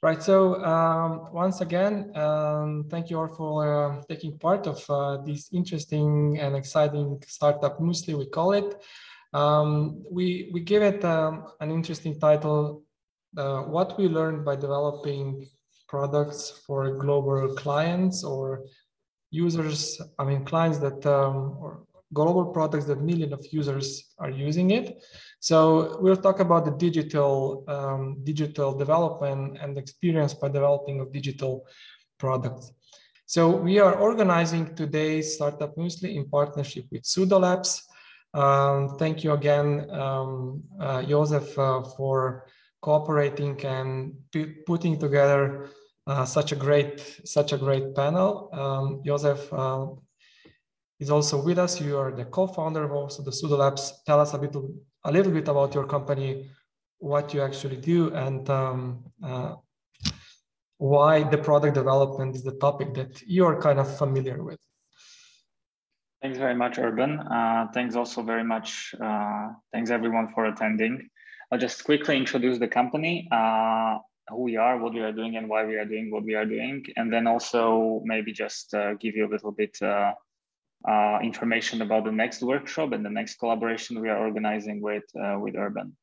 Right. So um, once again, um, thank you all for uh, taking part of uh, this interesting and exciting startup Misli, we call it. Um, we, we give it um, an interesting title, uh, What We Learned by Developing Products for Global Clients or Users, I mean, clients that, um, or global products that millions of users are using it. So we'll talk about the digital um, digital development and experience by developing of digital products. So we are organizing today's Startup Misli in partnership with Sudo Labs. Um, thank you again, um, uh, Joseph, uh, for cooperating and putting together uh, such a great such a great panel. Um, Joseph, uh, is also with us. You are the co-founder of also the Sudo Labs. Tell us a bit, a little bit about your company, what you actually do, and um, uh, why the product development is the topic that you're kind of familiar with. Thanks very much, Urban. Uh, thanks also very much. Uh, thanks everyone for attending. I'll just quickly introduce the company, uh, who we are, what we are doing, and why we are doing what we are doing, and then also maybe just uh, give you a little bit uh, uh, information about the next workshop and the next collaboration we are organizing with, uh, with Urban.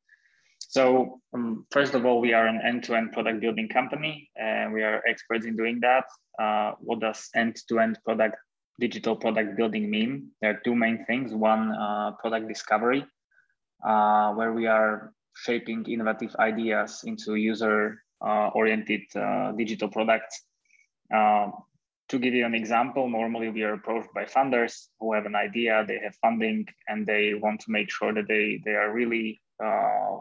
So um, first of all, we are an end-to-end product building company and we are experts in doing that. Uh, what does end-to-end product, digital product building mean? There are two main things. One, uh, product discovery, uh, where we are shaping innovative ideas into user-oriented uh, digital products to give you an example, normally we are approached by funders who have an idea, they have funding, and they want to make sure that they, they are really uh,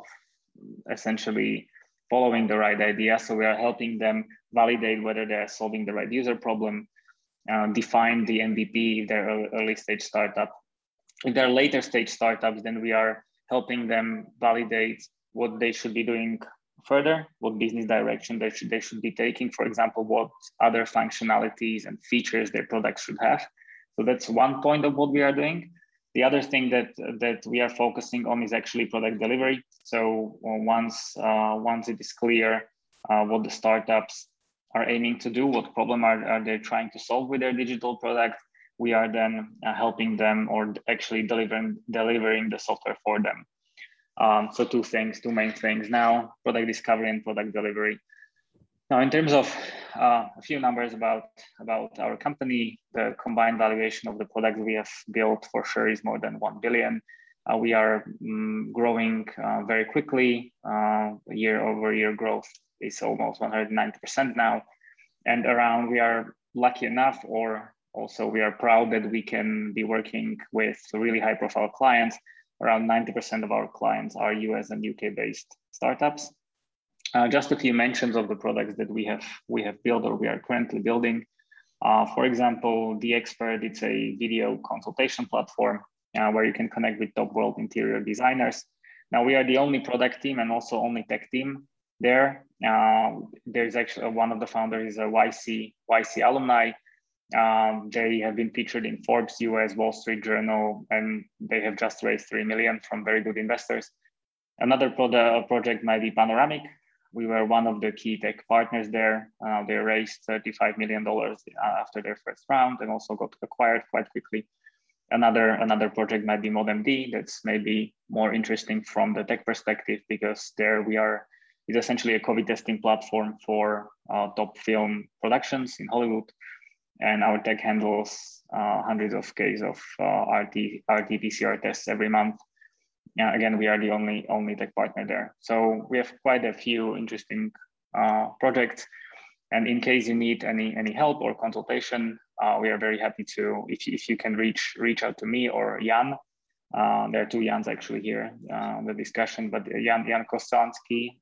essentially following the right idea. So we are helping them validate whether they're solving the right user problem, uh, define the MVP if they're early stage startup. If they're later stage startups, then we are helping them validate what they should be doing further, what business direction they should, they should be taking, for example, what other functionalities and features their products should have. So that's one point of what we are doing. The other thing that, that we are focusing on is actually product delivery. So uh, once, uh, once it is clear uh, what the startups are aiming to do, what problem are, are they trying to solve with their digital product, we are then uh, helping them or actually delivering, delivering the software for them. Um, so two things, two main things now, product discovery and product delivery. Now, in terms of uh, a few numbers about, about our company, the combined valuation of the product we have built for sure is more than 1 billion. Uh, we are um, growing uh, very quickly. Year over year growth is almost 190% now. And around, we are lucky enough, or also we are proud that we can be working with really high profile clients around 90% of our clients are US and UK based startups. Uh, just a few mentions of the products that we have we have built or we are currently building. Uh, for example, the expert it's a video consultation platform uh, where you can connect with top world interior designers. Now we are the only product team and also only tech team there. Uh, there's actually one of the founders is a YC YC alumni um, they have been featured in Forbes, US, Wall Street Journal, and they have just raised 3 million from very good investors. Another pro- project might be Panoramic. We were one of the key tech partners there. Uh, they raised $35 million uh, after their first round and also got acquired quite quickly. Another, another project might be ModMD. That's maybe more interesting from the tech perspective because there we are, is essentially a COVID testing platform for uh, top film productions in Hollywood and our tech handles uh, hundreds of cases of uh, RT, RT-PCR tests every month. Yeah, again, we are the only only tech partner there. So we have quite a few interesting uh, projects. And in case you need any any help or consultation, uh, we are very happy to. If, if you can reach reach out to me or Jan, uh, there are two Jans actually here uh, the discussion, but Jan Jan Kostansky,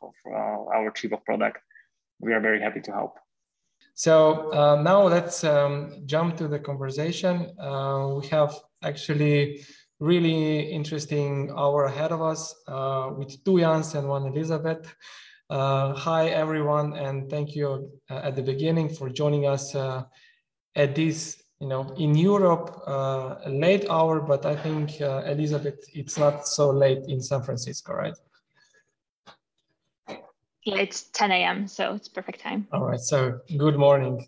for, for our chief of product, we are very happy to help. So uh, now let's um, jump to the conversation. Uh, we have actually really interesting hour ahead of us uh, with two Jans and one Elizabeth. Uh, hi everyone, and thank you uh, at the beginning for joining us uh, at this, you know, in Europe, late hour, but I think Elizabeth, it's not so late in San Francisco, right? Yeah, it's 10 a.m., so it's perfect time. All right, so good morning.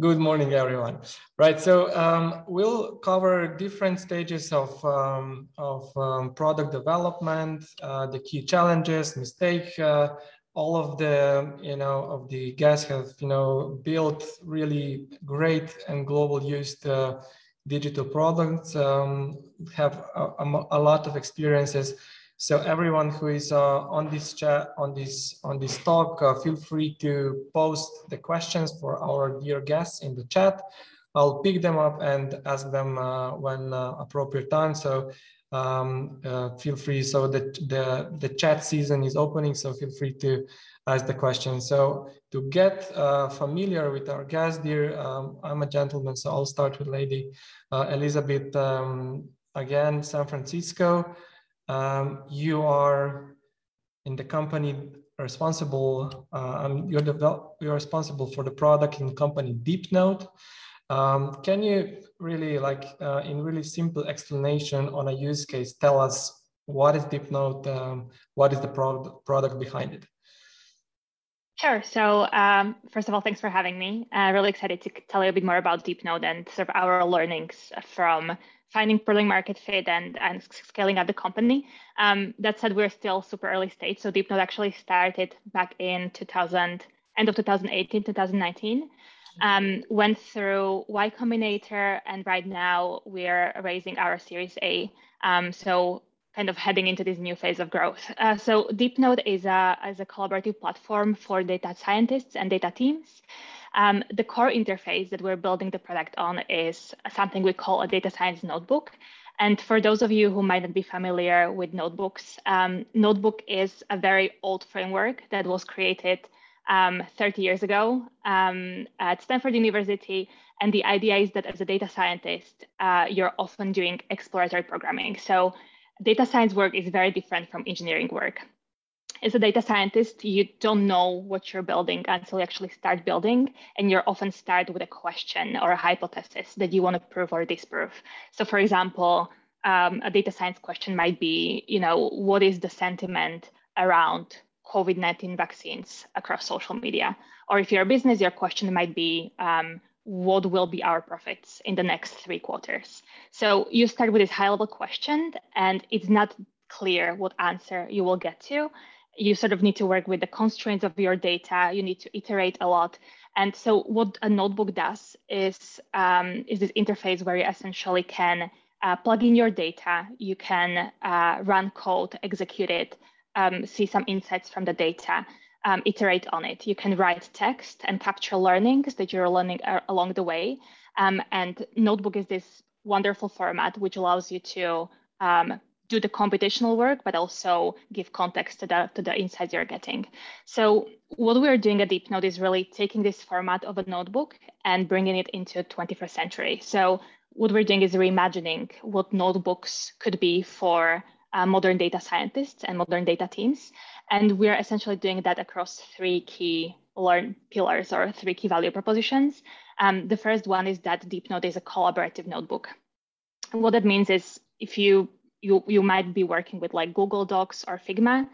Good morning, everyone. Right, so um, we'll cover different stages of, um, of um, product development, uh, the key challenges, mistake. Uh, all of the, you know, of the guests have, you know, built really great and global used uh, digital products, um, have a, a, lot of experiences so everyone who is uh, on this chat, on this on this talk, uh, feel free to post the questions for our dear guests in the chat. I'll pick them up and ask them uh, when uh, appropriate time. So um, uh, feel free. So the, the the chat season is opening, so feel free to ask the question. So to get uh, familiar with our guest dear, um, I'm a gentleman, so I'll start with Lady Elizabeth. Um, again, San Francisco um, you are in the company responsible, um, you're, develop, you're responsible for the product in company DeepNote. Um, can you really like uh, in really simple explanation on a use case, tell us what is DeepNote, um, what is the product, product behind it? Sure. So um, first of all, thanks for having me. Uh, really excited to tell you a bit more about DeepNote and sort of our learnings from finding product market fit and, and scaling up the company. Um, that said, we're still super early stage. So DeepNote actually started back in 2000, end of 2018, 2019. Um, went through Y Combinator, and right now we're raising our Series A. Um, so kind of heading into this new phase of growth. Uh, so DeepNote is a, is a collaborative platform for data scientists and data teams. Um, the core interface that we're building the product on is something we call a data science notebook. And for those of you who might not be familiar with notebooks, um, Notebook is a very old framework that was created um, 30 years ago um, at Stanford University. And the idea is that as a data scientist, uh, you're often doing exploratory programming. So data science work is very different from engineering work as a data scientist, you don't know what you're building until you actually start building. And you're often start with a question or a hypothesis that you want to prove or disprove. So for example, um, a data science question might be, you know, what is the sentiment around COVID-19 vaccines across social media? Or if you're a business, your question might be, um, what will be our profits in the next three quarters? So you start with this high level question and it's not clear what answer you will get to you sort of need to work with the constraints of your data. You need to iterate a lot. And so what a notebook does is, um, is this interface where you essentially can uh, plug in your data, you can uh, run code, execute it, um, see some insights from the data, um, iterate on it. You can write text and capture learnings that you're learning uh, along the way. Um, and Notebook is this wonderful format which allows you to um, do the computational work, but also give context to the, to the insights you're getting. So what we're doing at DeepNote is really taking this format of a notebook and bringing it into 21st century. So what we're doing is reimagining what notebooks could be for uh, modern data scientists and modern data teams. And we're essentially doing that across three key learn pillars or three key value propositions. Um, the first one is that DeepNote is a collaborative notebook. And what that means is if you you, you might be working with like Google Docs or Figma.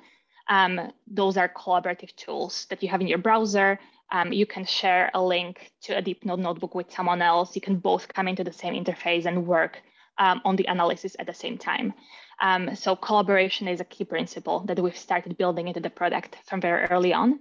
Um, those are collaborative tools that you have in your browser. Um, you can share a link to a DeepNote notebook with someone else. You can both come into the same interface and work um, on the analysis at the same time. Um, so collaboration is a key principle that we've started building into the product from very early on.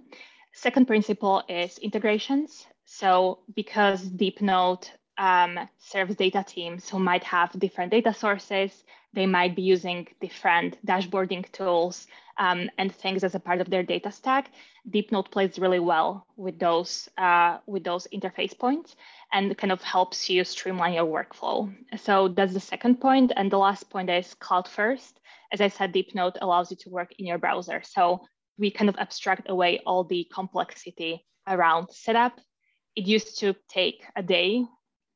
Second principle is integrations. So because DeepNote um, serves data teams who might have different data sources, they might be using different dashboarding tools um, and things as a part of their data stack. DeepNote plays really well with those uh, with those interface points and kind of helps you streamline your workflow. So that's the second point. And the last point is cloud first. As I said, DeepNote allows you to work in your browser. So we kind of abstract away all the complexity around setup, it used to take a day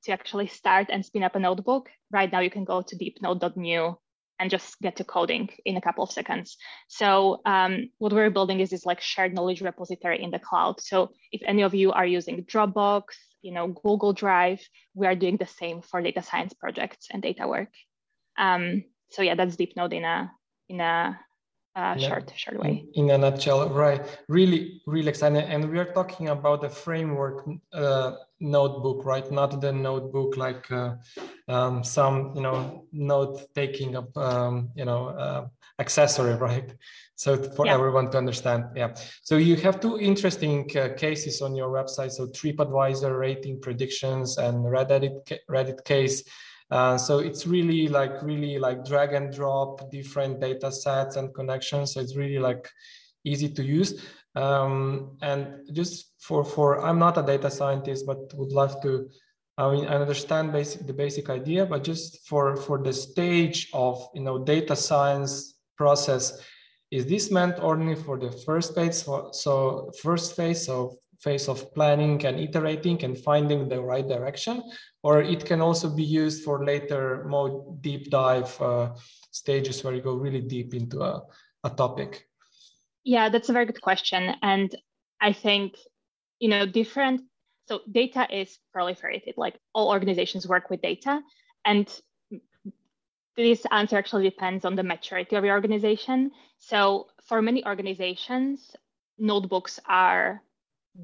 to actually start and spin up a notebook. Right now, you can go to deepnote.new and just get to coding in a couple of seconds. So um, what we're building is this like shared knowledge repository in the cloud. So if any of you are using Dropbox, you know, Google Drive, we are doing the same for data science projects and data work. Um, so yeah, that's DeepNote in a in a uh, short short way. In a nutshell, right? Really, really exciting. And we are talking about the framework uh, notebook, right? Not the notebook like uh, um, some you know note taking up um, you know uh, accessory, right? So for yeah. everyone to understand, yeah. So you have two interesting uh, cases on your website. So TripAdvisor rating predictions and Reddit Reddit case. Uh, so it's really like really like drag and drop different data sets and connections. So it's really like easy to use. Um, and just for for I'm not a data scientist, but would love to. I mean, I understand basic the basic idea, but just for for the stage of you know data science process, is this meant only for the first phase? So, so first phase, so phase of planning and iterating and finding the right direction, or it can also be used for later more deep dive uh, stages where you go really deep into a, a topic? Yeah, that's a very good question. And I think, you know, different, so data is proliferated, like all organizations work with data. And this answer actually depends on the maturity of your organization. So for many organizations, notebooks are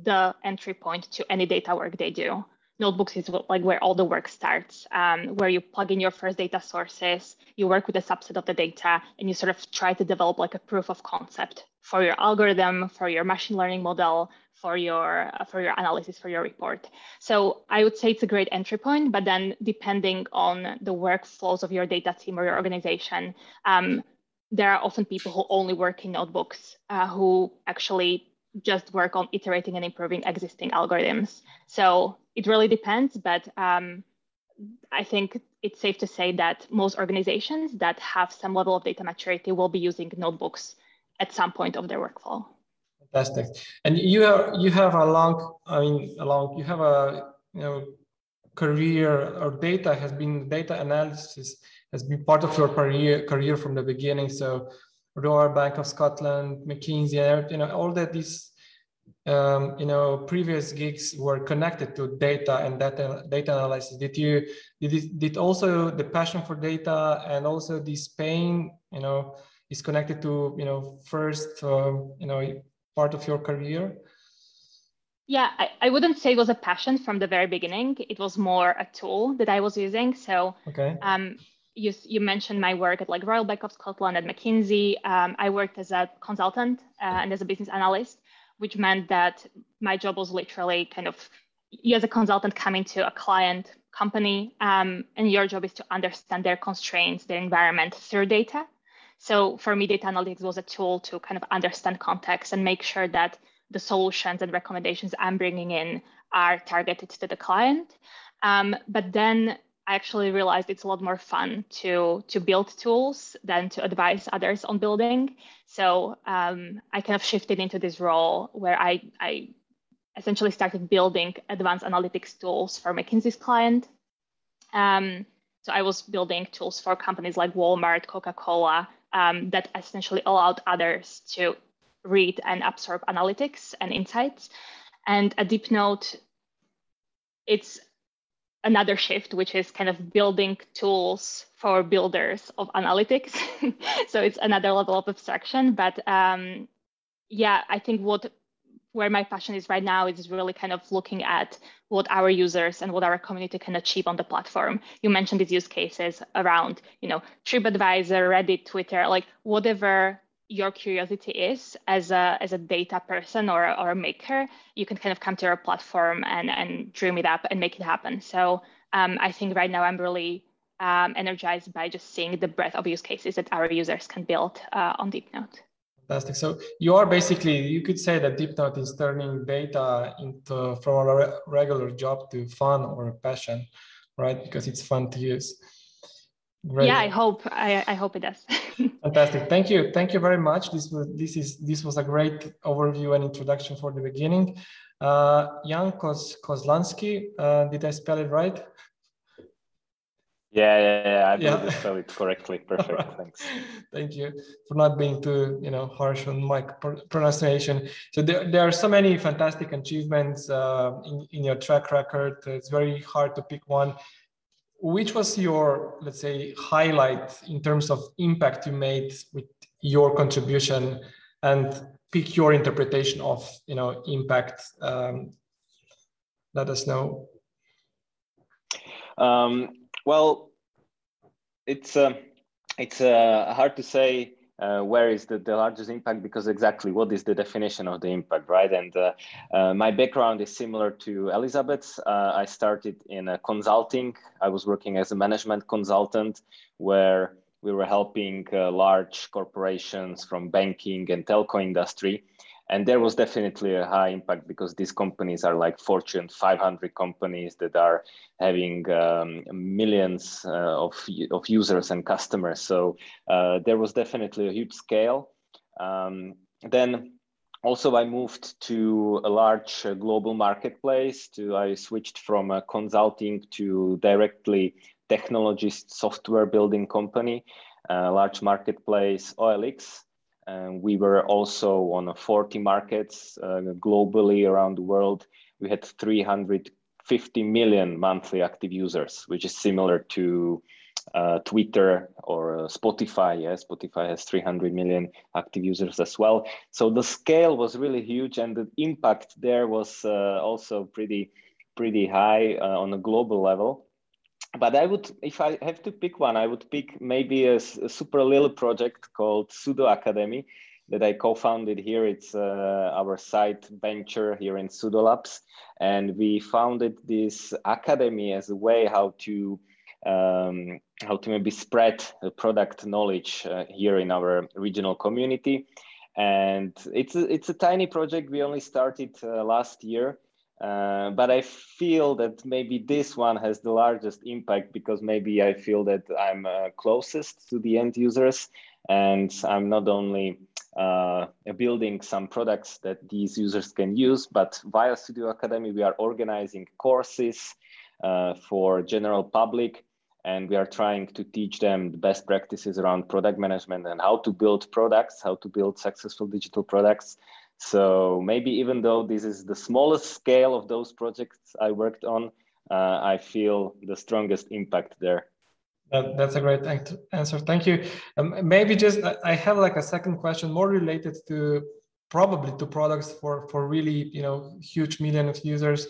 the entry point to any data work they do. Notebooks is like where all the work starts, um, where you plug in your first data sources, you work with a subset of the data, and you sort of try to develop like a proof of concept for your algorithm, for your machine learning model, for your uh, for your analysis, for your report. So I would say it's a great entry point, but then depending on the workflows of your data team or your organization, um, there are often people who only work in notebooks uh, who actually just work on iterating and improving existing algorithms. So it really depends, but um, I think it's safe to say that most organizations that have some level of data maturity will be using notebooks at some point of their workflow. Fantastic. And you are you have a long, I mean, a long, you have a you know career or data has been data analysis has been part of your career career from the beginning. So Royal Bank of Scotland, McKinsey, you know, all that these, um, you know, previous gigs were connected to data and data data analysis. Did you did it, did also the passion for data and also this pain, you know, is connected to you know first um, you know part of your career? Yeah, I, I wouldn't say it was a passion from the very beginning. It was more a tool that I was using. So okay. um, you, you mentioned my work at like Royal Bank of Scotland at McKinsey. Um, I worked as a consultant uh, and as a business analyst, which meant that my job was literally kind of you as a consultant coming to a client company, um, and your job is to understand their constraints, their environment through data. So for me, data analytics was a tool to kind of understand context and make sure that the solutions and recommendations I'm bringing in are targeted to the client. Um, but then I actually realized it's a lot more fun to to build tools than to advise others on building. So um, I kind of shifted into this role where I, I essentially started building advanced analytics tools for McKinsey's client. Um, so I was building tools for companies like Walmart, Coca-Cola, um, that essentially allowed others to read and absorb analytics and insights. And a DeepNote, it's another shift, which is kind of building tools for builders of analytics. so it's another level of abstraction. But um, yeah, I think what where my passion is right now is really kind of looking at what our users and what our community can achieve on the platform. You mentioned these use cases around, you know, TripAdvisor, Reddit, Twitter, like whatever your curiosity is as a as a data person or, or a maker, you can kind of come to our platform and and dream it up and make it happen. So um, I think right now I'm really um, energized by just seeing the breadth of use cases that our users can build uh, on DeepNote. Fantastic. So you are basically, you could say that DeepNote is turning data into from a re regular job to fun or a passion, right? Because it's fun to use. Great. Yeah, I hope I, I hope it does. Fantastic. Thank you. Thank you very much. This was this is this was a great overview and introduction for the beginning. Uh, Jan Koz, uh, did I spell it right? Yeah, yeah, yeah. I yeah. spell it correctly. Perfect. right. Thanks. Thank you for not being too, you know, harsh on my pronunciation. So there, there are so many fantastic achievements uh, in, in your track record. It's very hard to pick one. Which was your, let's say, highlight in terms of impact you made with your contribution, and pick your interpretation of, you know, impact. Um, let us know. Um, well, it's uh, it's uh, hard to say uh, where is the, the largest impact because exactly what is the definition of the impact, right? And uh, uh, my background is similar to Elizabeth's. Uh, I started in consulting. I was working as a management consultant where we were helping large corporations from banking and telco industry and there was definitely a high impact because these companies are like fortune 500 companies that are having um, millions uh, of, of users and customers. So uh, there was definitely a huge scale. Um, then also i moved to a large uh, global marketplace to i switched from uh, consulting to directly technologist software building company a large marketplace olx and we were also on 40 markets uh, globally around the world. We had 350 million monthly active users, which is similar to uh, Twitter or uh, Spotify. Yeah, Spotify has 300 million active users as well. So the scale was really huge, and the impact there was uh, also pretty pretty high uh, on a global level but I would, if I have to pick one, I would pick maybe a, a super little project called Sudo Academy that I co-founded here. It's uh, our side venture here in Sudo Labs, and we founded this academy as a way how to um, how to maybe spread product knowledge uh, here in our regional community. And it's a, it's a tiny project. We only started uh, last year, uh, but I feel that maybe this one has the largest impact because maybe I feel that I'm uh, closest to the end users and I'm not only uh, building some products that these users can use, but via Sudo Academy, we are organizing courses uh, for general public and we are trying to teach them the best practices around product management and how to build products, how to build successful digital products so maybe even though this is the smallest scale of those projects I worked on, uh, I feel the strongest impact there. That, that's a great answer. Thank you. Um, maybe just I have like a second question more related to probably to products for for really you know huge million of users.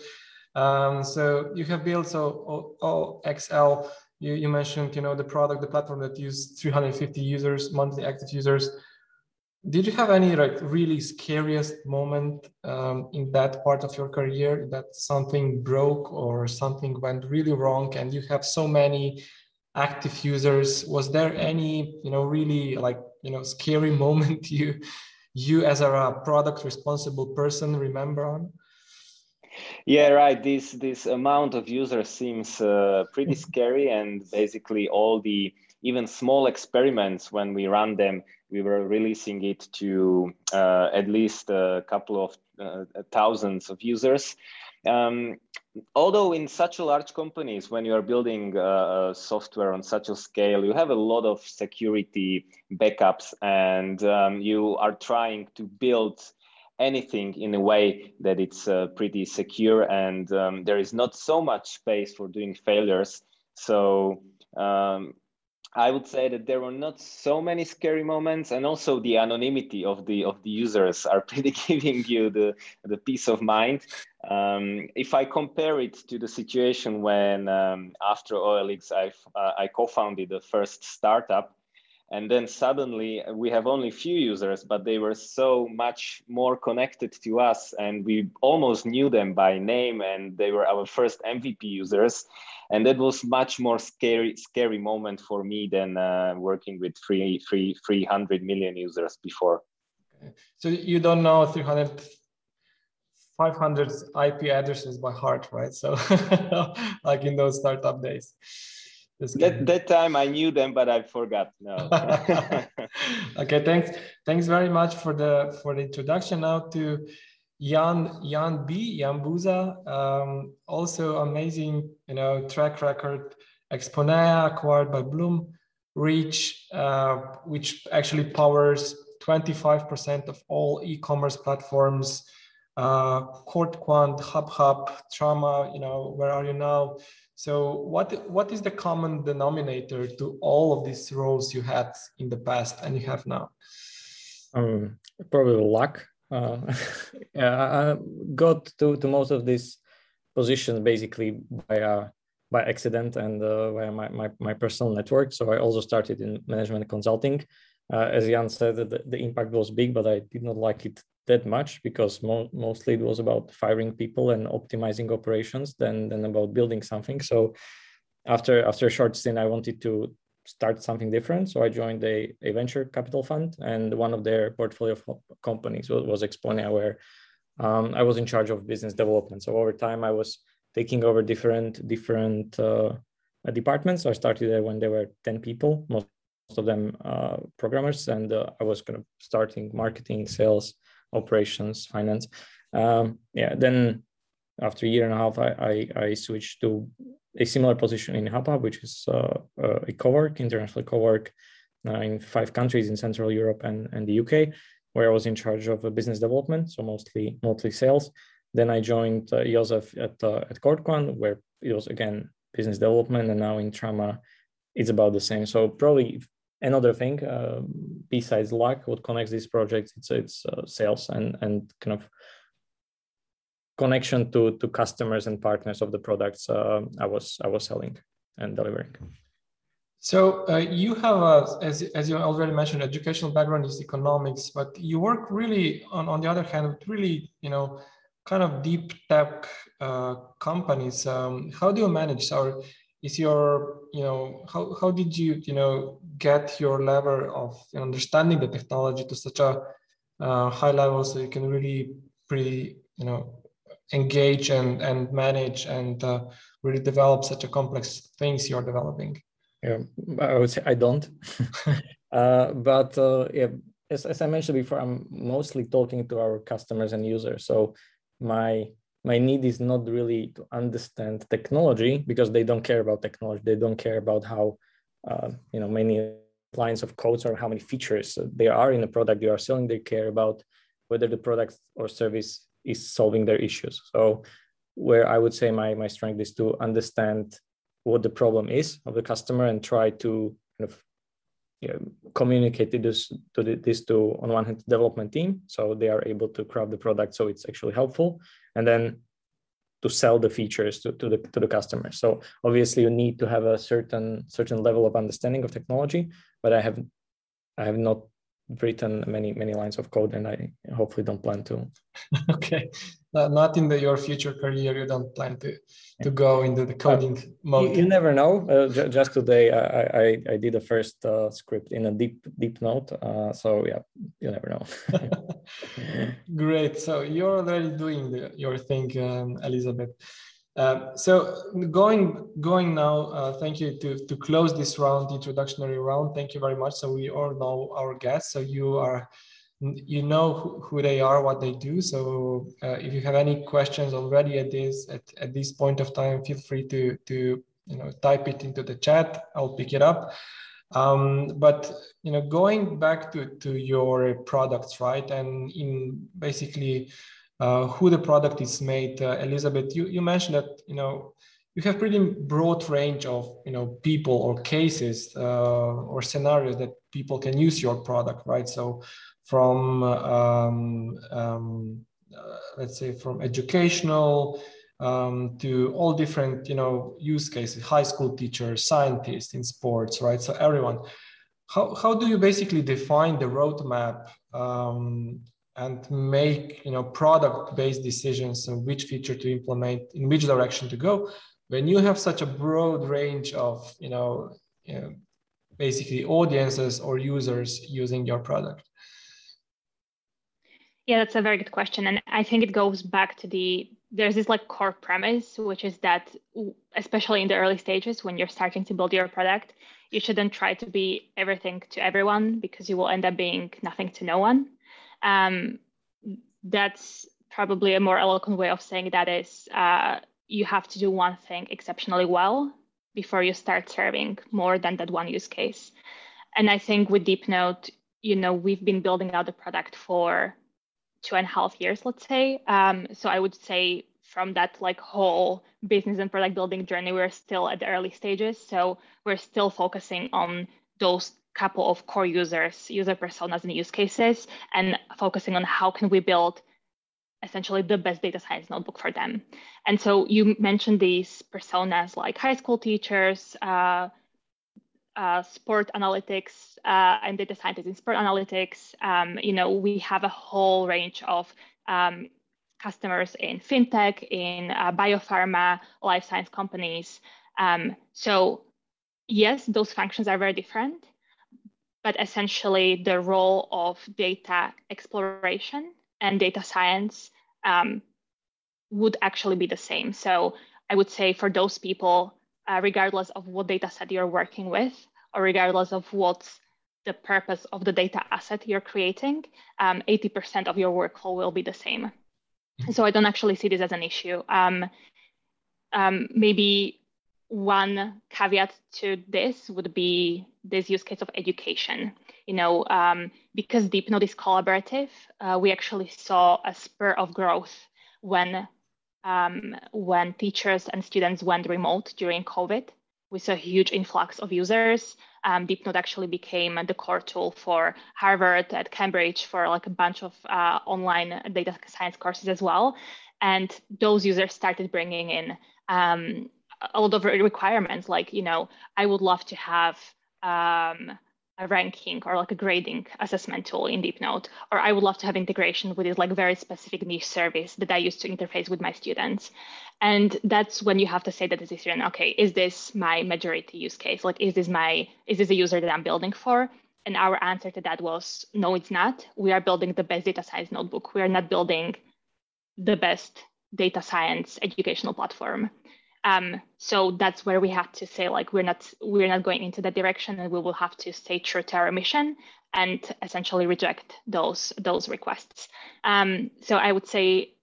Um, so you have built so OXL. You, you mentioned you know the product, the platform that used 350 users, monthly active users did you have any like really scariest moment um, in that part of your career that something broke or something went really wrong and you have so many active users? Was there any you know really like you know scary moment you you as a product responsible person remember on? Yeah right. This this amount of users seems uh, pretty scary and basically all the even small experiments when we run them we were releasing it to uh, at least a couple of uh, thousands of users. Um, although in such a large companies, when you are building uh, software on such a scale, you have a lot of security backups and um, you are trying to build anything in a way that it's uh, pretty secure and um, there is not so much space for doing failures. So um, I would say that there were not so many scary moments, and also the anonymity of the of the users are pretty giving you the the peace of mind. Um, if I compare it to the situation when um, after OLX I uh, I co-founded the first startup, and then suddenly we have only few users but they were so much more connected to us and we almost knew them by name and they were our first mvp users. And that was much more scary scary moment for me than uh, working with three, three, 300 million users before. So you don't know 300 500 ip addresses by heart right? So like in those startup days that that time I knew them, but I forgot. No. okay, thanks. Thanks very much for the for the introduction. Now to Jan Jan B. Jan Buza, um, also amazing, you know, track record. Exponea acquired by Bloom, Reach, uh, which actually powers 25% of all e-commerce platforms. Uh, CodeQuant, HubHub, Trauma. you know, where are you now? So what what is the common denominator to all of these roles you had in the past and you have now? Um, probably luck. Uh, I got to, to most of these positions basically by uh, by accident and uh, via my, my, my personal network. So I also started in management consulting. Uh, as Jan said, the, the impact was big, but I did not like it that much because mo- mostly it was about firing people and optimizing operations than, than about building something. So after after a short stint, I wanted to start something different. So I joined a, a venture capital fund, and one of their portfolio companies was, was Exponea, where um, I was in charge of business development. So over time, I was taking over different different uh, departments. So I started there when there were ten people, most of them uh, programmers, and uh, I was kind of starting marketing, sales, operations, finance. Um, yeah, then after a year and a half, I, I, I switched to a similar position in HubHub, which is uh, uh, a co-work, international co-work uh, in five countries in Central Europe and, and the UK, where I was in charge of business development, so mostly mostly sales. Then I joined uh, Joseph at uh, at CodeQuant, where it was again business development, and now in trauma it's about the same. So probably another thing uh, besides luck, what connects these projects, it's it's uh, sales and and kind of connection to to customers and partners of the products uh, I was I was selling and delivering. So uh, you have, a, as, as you already mentioned, educational background is economics, but you work really on, on the other hand with really, you know, kind of deep tech uh, companies. Um, how do you manage? Or is your, you know, how, how did you, you know, get your level of understanding the technology to such a uh, high level so you can really pretty, you know, engage and, and manage and uh, really develop such a complex things you're developing? Yeah, I would say I don't. uh, but uh, yeah, as, as I mentioned before, I'm mostly talking to our customers and users. So my my need is not really to understand technology because they don't care about technology. They don't care about how uh, you know many lines of codes or how many features there are in the product you are selling. They care about whether the product or service is solving their issues. So where I would say my, my strength is to understand what the problem is of the customer and try to kind of you know, communicate this to the, this to on one hand development team so they are able to craft the product so it's actually helpful and then to sell the features to, to the to the customer. So obviously you need to have a certain certain level of understanding of technology but i have i have not written many many lines of code and i hopefully don't plan to. Okay. Not in the, your future career you don't plan to to go into the coding uh, mode. you, you, never know. Uh, j- just today I, I i did the first uh, script in a deep deep note. Uh, so yeah you never know. Great. So you're already doing the, your thing um, elizabeth uh, so going going now, uh, thank you to to close this round, introductory round. Thank you very much. So we all know our guests. So you are, you know who, who they are, what they do. So uh, if you have any questions already at this at, at this point of time, feel free to to you know type it into the chat. I'll pick it up. Um, but you know, going back to to your products, right, and in basically uh, who the product is made. Uh, Elizabeth, you, you mentioned that, you know, you have pretty broad range of, you know, people or cases uh, or scenarios that people can use your product, right? So from, um, um, uh, let's say from educational um, to all different, you know, use cases, high school teachers, scientists in sports, right? So everyone, how, how do you basically define the roadmap um, and make you know product based decisions on which feature to implement in which direction to go when you have such a broad range of you know, you know basically audiences or users using your product yeah that's a very good question and i think it goes back to the there's this like core premise, which is that especially in the early stages when you're starting to build your product, you shouldn't try to be everything to everyone because you will end up being nothing to no one. Um, that's probably a more eloquent way of saying that is uh, you have to do one thing exceptionally well before you start serving more than that one use case. And I think with DeepNote, you know, we've been building out the product for two and a half years, let's say. Um, so I would say from that like whole business and product building journey, we're still at the early stages. So we're still focusing on those couple of core users, user personas and use cases, and focusing on how can we build essentially the best data science notebook for them. And so you mentioned these personas like high school teachers, uh, uh, sport analytics uh, and data scientists in sport analytics. Um, you know, we have a whole range of um, customers in fintech, in uh, biopharma, life science companies. Um, so yes, those functions are very different, but essentially the role of data exploration and data science um, would actually be the same. So I would say for those people, uh, regardless of what data set you're working with, or regardless of what's the purpose of the data asset you're creating, um, 80% of your workflow will be the same. So I don't actually see this as an issue. Um, um, maybe one caveat to this would be this use case of education. You know, um, because DeepNote is collaborative, uh, we actually saw a spur of growth when um, when teachers and students went remote during COVID. We saw a huge influx of users. Um, DeepNote actually became the core tool for Harvard at Cambridge for like a bunch of uh, online data science courses as well. And those users started bringing in um, a lot of requirements, like, you know, I would love to have um, a ranking or like a grading assessment tool in DeepNote, or I would love to have integration with this like very specific niche service that I use to interface with my students. And that's when you have to say the decision, okay, is this my majority use case? Like, is this my, is this a user that I'm building for? And our answer to that was, no, it's not. We are building the best data science notebook. We are not building the best data science educational platform. Um, so that's where we have to say like we're not we're not going into that direction, and we will have to stay true to our mission and essentially reject those those requests. Um, so I would say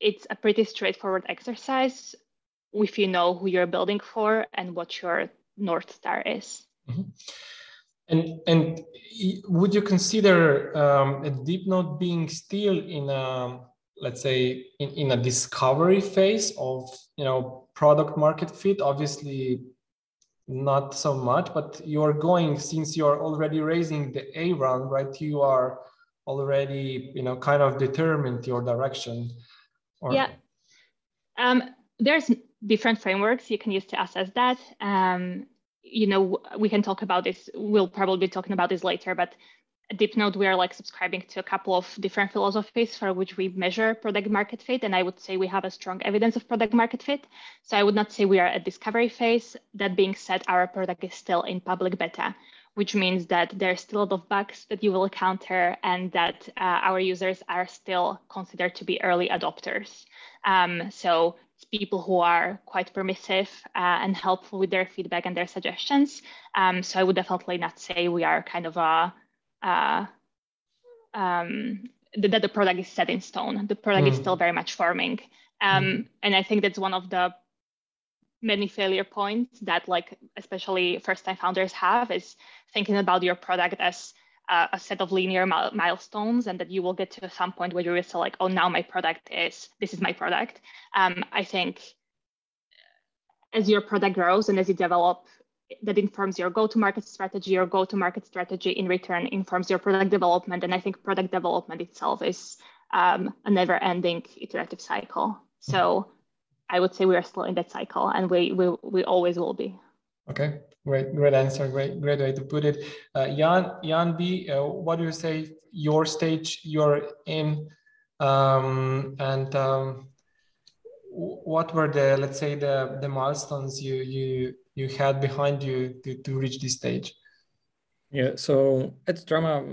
it's a pretty straightforward exercise if you know who you're building for and what your north star is. Mm-hmm. And and would you consider um, a DeepNote being still in a let's say in, in a discovery phase of you know product market fit obviously not so much but you're going since you're already raising the a round right you are already you know kind of determined your direction or... yeah. Um, there's different frameworks you can use to assess that. Um, you know we can talk about this we'll probably be talking about this later but DeepNote, we are like subscribing to a couple of different philosophies for which we measure product market fit. And I would say we have a strong evidence of product market fit. So I would not say we are at discovery phase. That being said, our product is still in public beta, which means that there's still a lot of bugs that you will encounter and that uh, our users are still considered to be early adopters. Um, so it's people who are quite permissive uh, and helpful with their feedback and their suggestions. Um, so I would definitely not say we are kind of a uh, um, that the product is set in stone. The product mm. is still very much forming. Um, mm. And I think that's one of the many failure points that like especially first time founders have is thinking about your product as uh, a set of linear milestones and that you will get to some point where you're still like oh now my product is this is my product um, i think as your product grows and as you develop that informs your go-to-market strategy. Your go-to-market strategy in return informs your product development, and I think product development itself is um, a never-ending iterative cycle. So I would say we are still in that cycle, and we we, we always will be. Okay, great, great answer, great, great way to put it. Uh, Jan, Jan B, uh, what do you say? Your stage you're in, um, and um, what were the let's say the the milestones you you you had behind you to, to reach this stage? Yeah, so at Drama,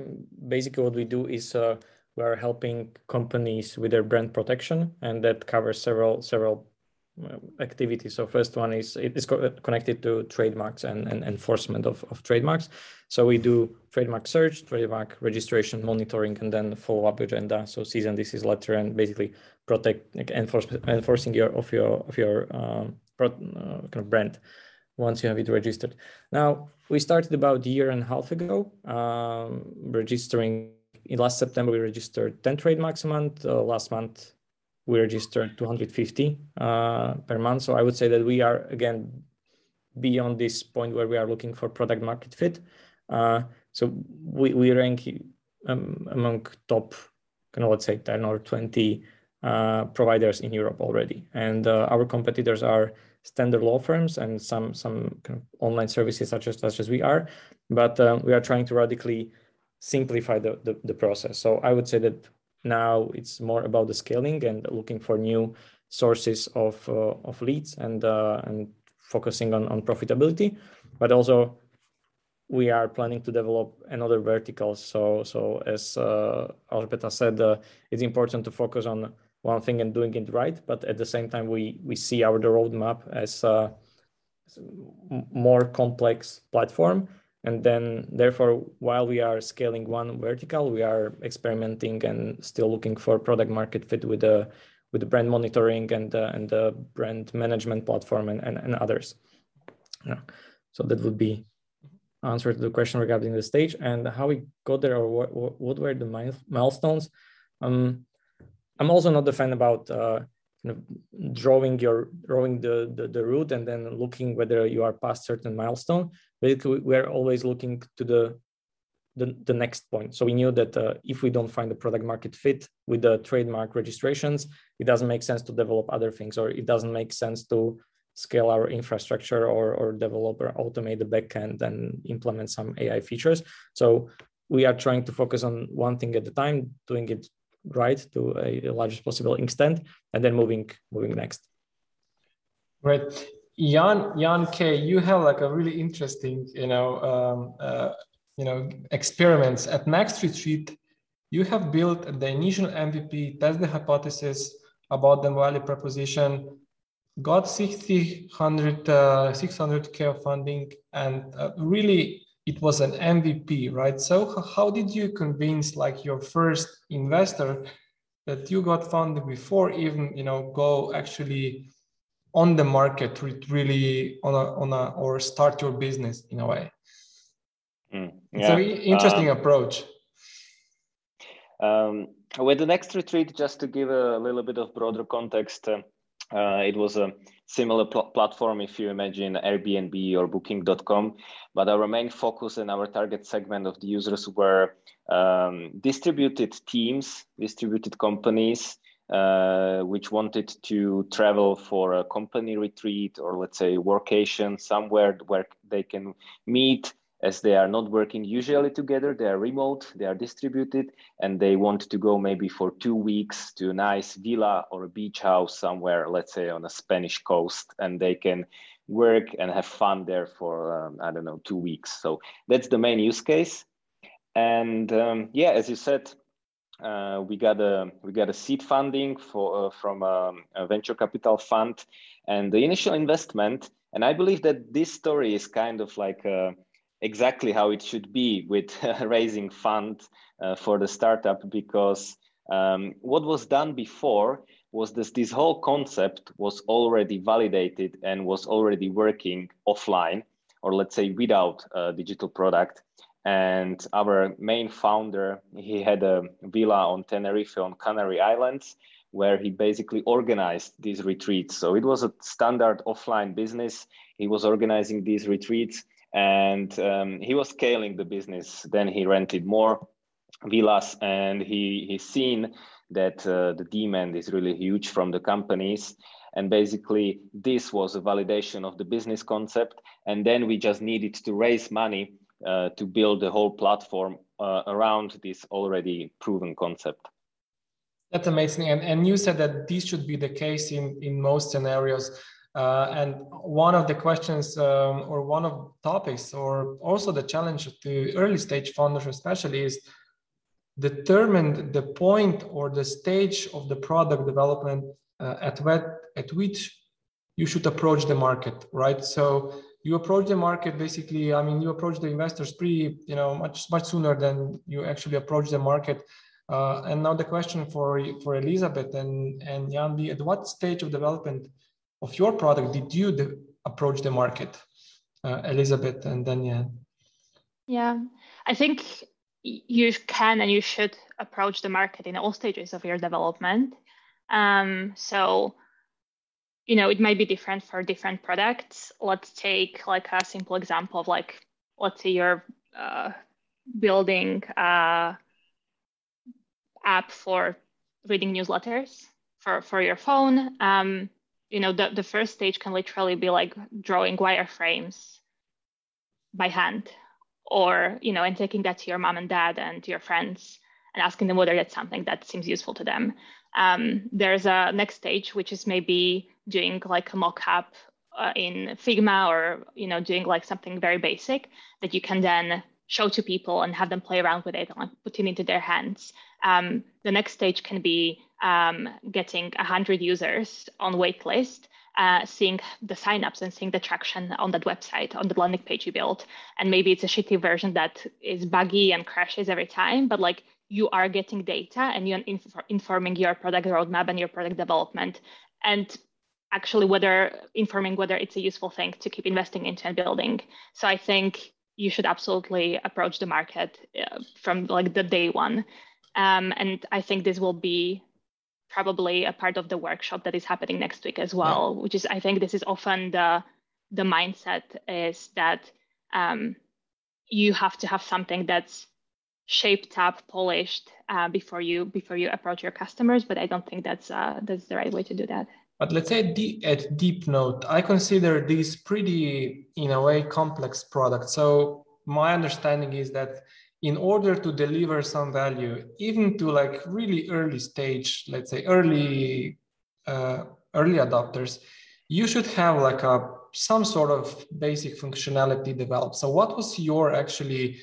basically what we do is uh, we are helping companies with their brand protection, and that covers several several uh, activities. So first one is it is co connected to trademarks and, and enforcement of, of trademarks. So we do trademark search, trademark registration, monitoring, and then follow up agenda. So cease and desist letter and basically protect like, enforce, enforcing your of your of your um, pro, uh, kind of brand once you have it registered. Now we started about a year and a half ago um, registering. In last September, we registered 10 trademarks a month. Uh, last month, we registered 250 uh, per month. So I would say that we are again beyond this point where we are looking for product market fit. Uh, so we, we rank um, among top, kind of let's say 10 or 20 uh, providers in Europe already. And uh, our competitors are standard law firms and some some kind of online services such as such as we are. But uh, we are trying to radically simplify the, the, the process. So I would say that now it's more about the scaling and looking for new sources of uh, of leads and uh, and focusing on on profitability, but also we are planning to develop another vertical. So so as uh, said, uh, it's important to focus on one thing and doing it right, but at the same time we we see our the roadmap as a more complex platform. And then therefore while we are scaling one vertical we are experimenting and still looking for product market fit with the with the brand monitoring and and the brand management platform and, and, and others. Yeah. so that would be answer to the question regarding the stage and how we got there or what, what were the milestones. Um, i'm also not a fan about uh, drawing your drawing the, the, the route and then looking whether you are past certain milestone. Basically, we're always looking to the the, the next point. So we knew that uh, if we don't find the product market fit with the trademark registrations, it doesn't make sense to develop other things, or it doesn't make sense to scale our infrastructure or, or develop or automate the backend and implement some AI features. So we are trying to focus on one thing at a time, doing it right to a, a largest possible extent, and then moving moving next. Right. Jan, Jan K, you have like a really interesting, you know, um, uh, you know, experiments at Next Retreat. You have built the initial MVP, test the hypothesis about the value proposition, got 60, 100, uh, 600K of funding, and uh, really it was an MVP, right? So how did you convince like your first investor that you got funded before even you know go actually on the market really on a on a or start your business in a way? Mm, yeah. It's an interesting um, approach. Um, with the next retreat, just to give a little bit of broader context, uh, uh, it was a similar pl- platform if you imagine Airbnb or Booking.com, but our main focus and our target segment of the users were um, distributed teams, distributed companies, uh, which wanted to travel for a company retreat or let's say workation somewhere where they can meet as they are not working usually together they are remote they are distributed and they want to go maybe for two weeks to a nice villa or a beach house somewhere let's say on a spanish coast and they can work and have fun there for um, i don't know two weeks. So that's the main use case. And um, yeah as you said uh, we got a we got a seed funding for uh, from um, a venture capital fund. And the initial investment and i believe that this story is kind of like exactly how it should be with raising funds uh, for the startup because um, what was done before was this this whole concept was already validated and was already working offline or let's say without a digital product. And our main founder he had a villa on tenerife on canary islands where he basically organized these retreats. So it was a standard offline business. He was organizing these retreats and um, he was scaling the business. Then he rented more villas, and he he's seen that uh, the demand is really huge from the companies. And basically, this was a validation of the business concept. And then we just needed to raise money uh, to build the whole platform uh, around this already proven concept. That's amazing. And, and you said that this should be the case in, in most scenarios. Uh, and one of the questions um, or one of topics or also the challenge to early stage founders especially is determined the point or the stage of the product development uh, at, what, at which you should approach the market, right? So you approach the market basically, I mean, you approach the investors pretty, you know, much, much sooner than you actually approach the market. Uh, and now the question for, for Elizabeth and, and Jan at what stage of development of your product did you de- approach the market? Uh, Elizabeth and Jan. Yeah, I think you can and you should approach the market in all stages of your development. Um, so, you know, it might be different for different products. Let's take like a simple example of like, let's say you're uh, building a app for reading newsletters for, for your phone. Um, you know, the, the first stage can literally be like drawing wireframes by hand or you know and taking that to your mom and dad and to your friends and asking them whether that's something that seems useful to them. Um, there's a next stage which is maybe doing like a mock-up uh, in figma or you know doing like something very basic that you can then show to people and have them play around with it and like put it into their hands. Um, the next stage can be um, getting 100 users on waitlist uh, seeing the signups and seeing the traction on that website, on the landing page you built. And maybe it's a shitty version that is buggy and crashes every time, but like you are getting data and you're inf- informing your product roadmap and your product development. And actually whether informing whether it's a useful thing to keep investing into and building. So I think you should absolutely approach the market uh, from like the day one. Um, and I think this will be probably a part of the workshop that is happening next week as well, yeah. which is I think this is often the the mindset is that um, you have to have something that's shaped up, polished uh, before you before you approach your customers. But I don't think that's uh, that's the right way to do that. But let's say at DeepNote, I consider these pretty, in a way, complex products. So my understanding is that in order to deliver some value, even to like really early stage, let's say early uh, early adopters, you should have like a some sort of basic functionality developed. So what was your actually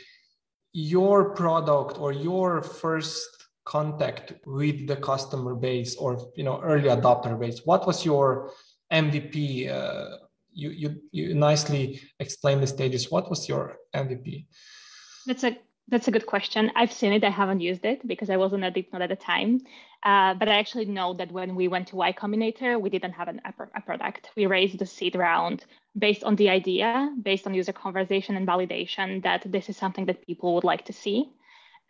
your product or your first contact with the customer base or you know early adopter base? What was your MVP? Uh, you, you you nicely explained the stages. What was your MVP? That's a that's a good question. I've seen it. I haven't used it because I wasn't a DeepNote at the time. Uh, but I actually know that when we went to Y Combinator, we didn't have an, a, product. We raised the seed round based on the idea, based on user conversation and validation that this is something that people would like to see.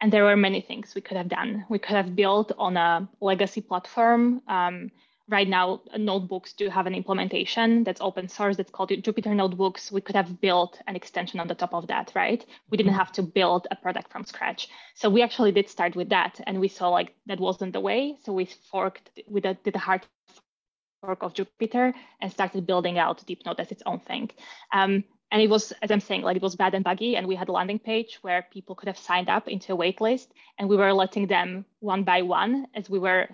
And there were many things we could have done. We could have built on a legacy platform. Um, right now notebooks do have an implementation that's open source that's called Jupyter Notebooks. We could have built an extension on the top of that, right? We didn't mm-hmm. have to build a product from scratch. So we actually did start with that and we saw like that wasn't the way. So we forked, we did a hard fork of Jupyter and started building out DeepNote as its own thing. Um, and it was, as I'm saying, like it was bad and buggy. And we had a landing page where people could have signed up into a waitlist and we were letting them one by one as we were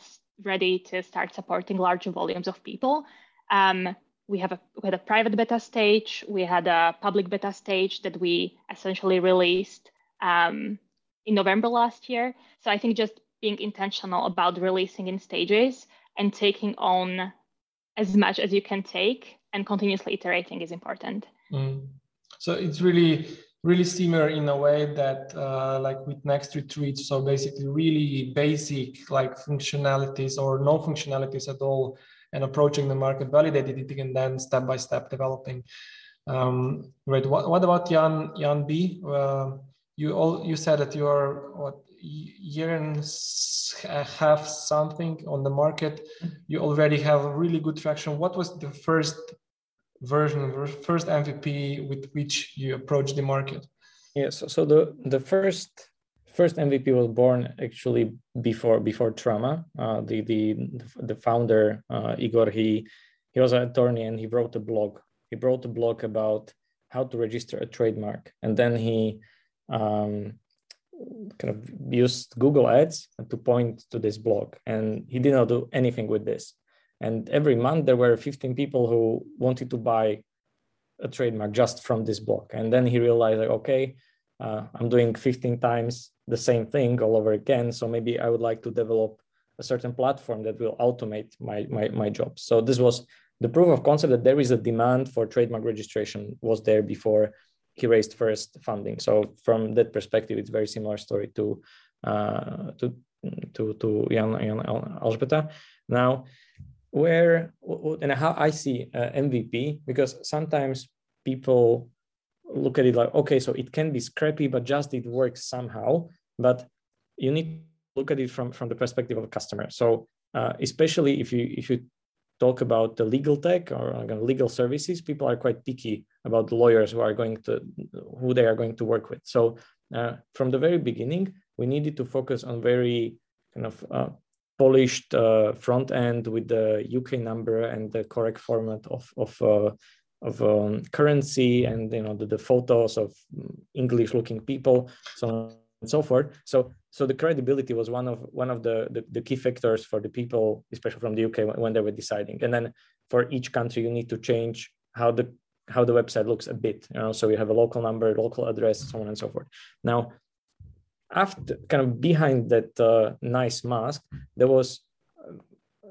ready to start supporting larger volumes of people. Um, we have a we had a private beta stage, we had a public beta stage that we essentially released um, in November last year. So I think just being intentional about releasing in stages and taking on as much as you can take and continuously iterating is important. Mm. So it's really really similar in a way that uh, like with next retreat. So basically really basic like functionalities or no functionalities at all and approaching the market validated it and then step by step developing. Um, right what, what about jan jan b? Uh, you all you said that you are what year and a half something on the market. You already have really good traction. What was the first version, first MVP with which you approach the market? Yes. So, the the first first MVP was born actually before before trauma. Uh, the the the founder uh, Igor he he was an attorney and he wrote a blog. He wrote a blog about how to register a trademark, and then he um, kind of used Google Ads to point to this blog, and he did not do anything with this. And every month there were 15 people who wanted to buy a trademark just from this block. And then he realized like, okay, uh, I'm doing 15 times the same thing all over again. So maybe I would like to develop a certain platform that will automate my, my, my job. So this was the proof of concept that there is a demand for trademark registration was there before he raised first funding. So from that perspective, it's very similar story to uh, to to to Jan, Jan. Now, where and how I see uh, MVP because sometimes people look at it like okay, so it can be scrappy, but just it works somehow. But you need to look at it from from the perspective of a customer. So uh, especially if you if you talk about the legal tech or legal services, people are quite picky about the lawyers who are going to who they are going to work with. So uh, from the very beginning, we needed to focus on very kind of uh, polished uh, front end with the UK number and the correct format of of uh, of um, currency and you know the, the photos of English looking people, so on and so forth. So so the credibility was one of one of the, the, the key factors for the people, especially from the UK, when they were deciding. And then for each country, you need to change how the how the website looks a bit. You know, so you have a local number, local address, so on and so forth. Now, after kind of behind that uh, nice mask, there was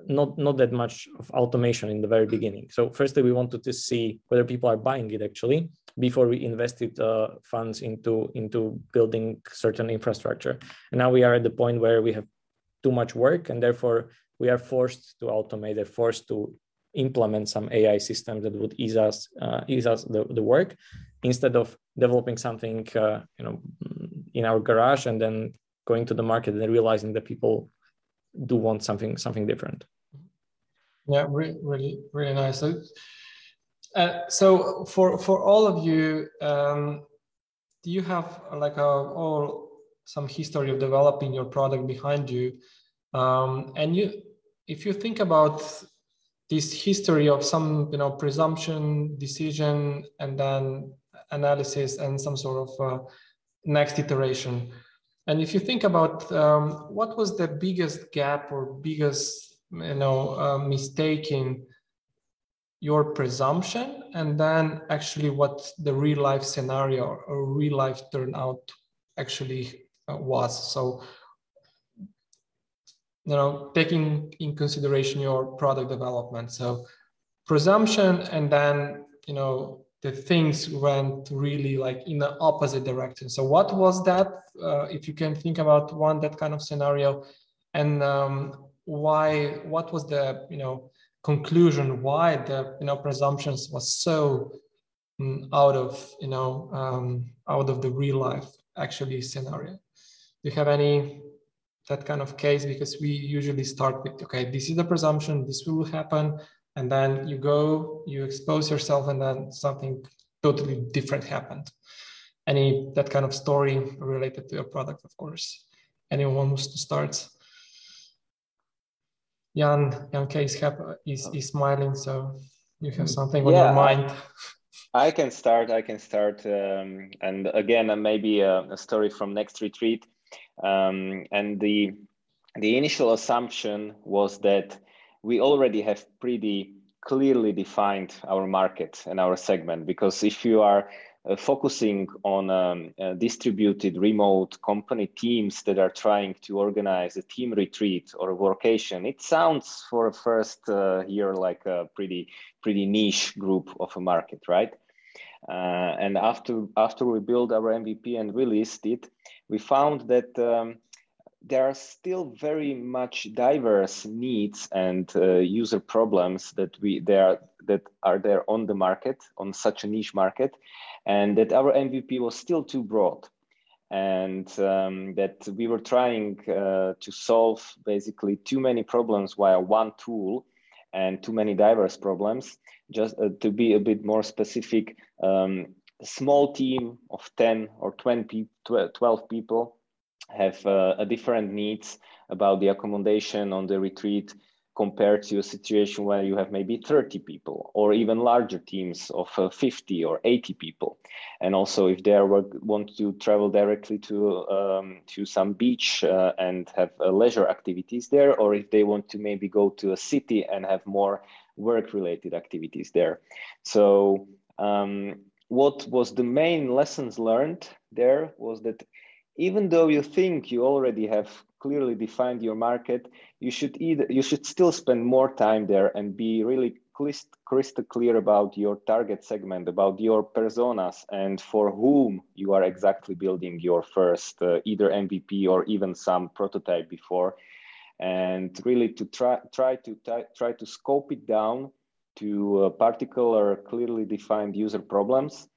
not not that much of automation in the very beginning. So firstly, we wanted to see whether people are buying it actually before we invested uh, funds into into building certain infrastructure. And now we are at the point where we have too much work, and therefore we are forced to automate. They're forced to implement some AI systems that would ease us uh, ease us the, the work instead of developing something uh, you know in our garage and then going to the market and realizing that people do want something something different. Yeah really really, really nice. So, uh, so for for all of you um, do you have like a all some history of developing your product behind you? Um, and you if you think about this history of some you know presumption decision and then analysis and some sort of uh, next iteration. And if you think about um, what was the biggest gap or biggest you know uh, mistake in your presumption? And then actually what the real life scenario or real life turnout actually uh, was. So you know taking in consideration your product development. So presumption and then you know the things went really like in the opposite direction. So what was that uh, if you can think about one that kind of scenario? And um, why what was the you know conclusion why the you know presumptions was so um, out of you know um, out of the real life actually scenario? Do you have any that kind of case? Because we usually start with okay this is the presumption this will happen and then you go you expose yourself and then something totally different happened any that kind of story related to your product of course anyone wants to start jan jan k is, happy, is, is smiling so you have something on yeah, your mind I can start. I can start, um, and again, uh, maybe a, a, story from next retreat. Um, and the the initial assumption was that we already have pretty clearly defined our market and our segment because if you are uh, focusing on um, uh, distributed remote company teams that are trying to organize a team retreat or a vacation it sounds for a first uh, year like a pretty pretty niche group of a market right? Uh, and after after we built our mvp and released it we found that um, there are still very much diverse needs and uh, user problems that we there that are there on the market on such a niche market and that our mvp was still too broad. And um, that we were trying uh, to solve basically too many problems via one tool and too many diverse problems just uh, to be a bit more specific um, small team of 10 or 20 12 people have uh, a different needs about the accommodation on the retreat compared to a situation where you have maybe 30 people or even larger teams of uh, 50 or 80 people. And also if they want to travel directly to um, to some beach uh, and have uh, leisure activities there or if they want to maybe go to a city and have more work related activities there. So um, what was the main lessons learned there was that even though you think you already have clearly defined your market, you should either you should still spend more time there and be really crystal clear about your target segment, about your personas, and for whom you are exactly building your first uh, either MVP or even some prototype before, and really to try try to try to scope it down to a particular clearly defined user problems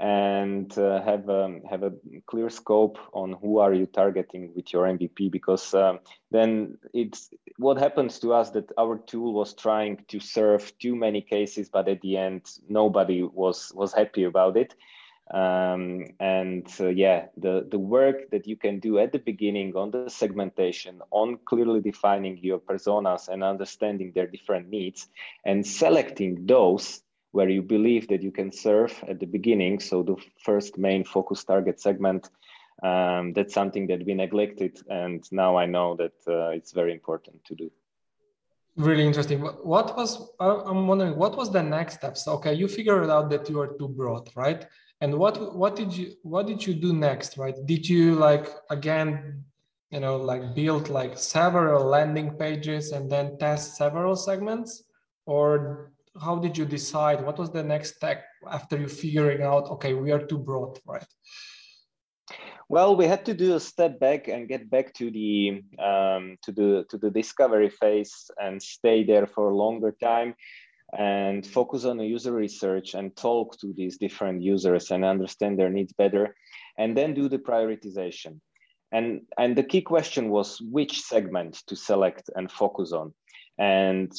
and uh, have um, have a clear scope on who are you targeting with your MVP because um, then it's what happens to us that our tool was trying to serve too many cases but at the end nobody was was happy about it. Um, and uh, yeah the the work that you can do at the beginning on the segmentation on clearly defining your personas and understanding their different needs and selecting those where you believe that you can serve at the beginning. So the first main focus target segment, um, that's something that we neglected. And now I know that uh, it's very important to do. Really interesting. What was, I'm wondering, what was the next steps? Okay, you figured out that you are too broad, right? And what, what did you, what did you do next, right? Did you like, again, you know, like build like several landing pages and then test several segments? Or how did you decide? What was the next step after you figuring out okay we are too broad right? Well we had to do a step back and get back to the um, to the to the discovery phase and stay there for a longer time and focus on the user research and talk to these different users and understand their needs better and then do the prioritization. And and the key question was which segment to select and focus on. And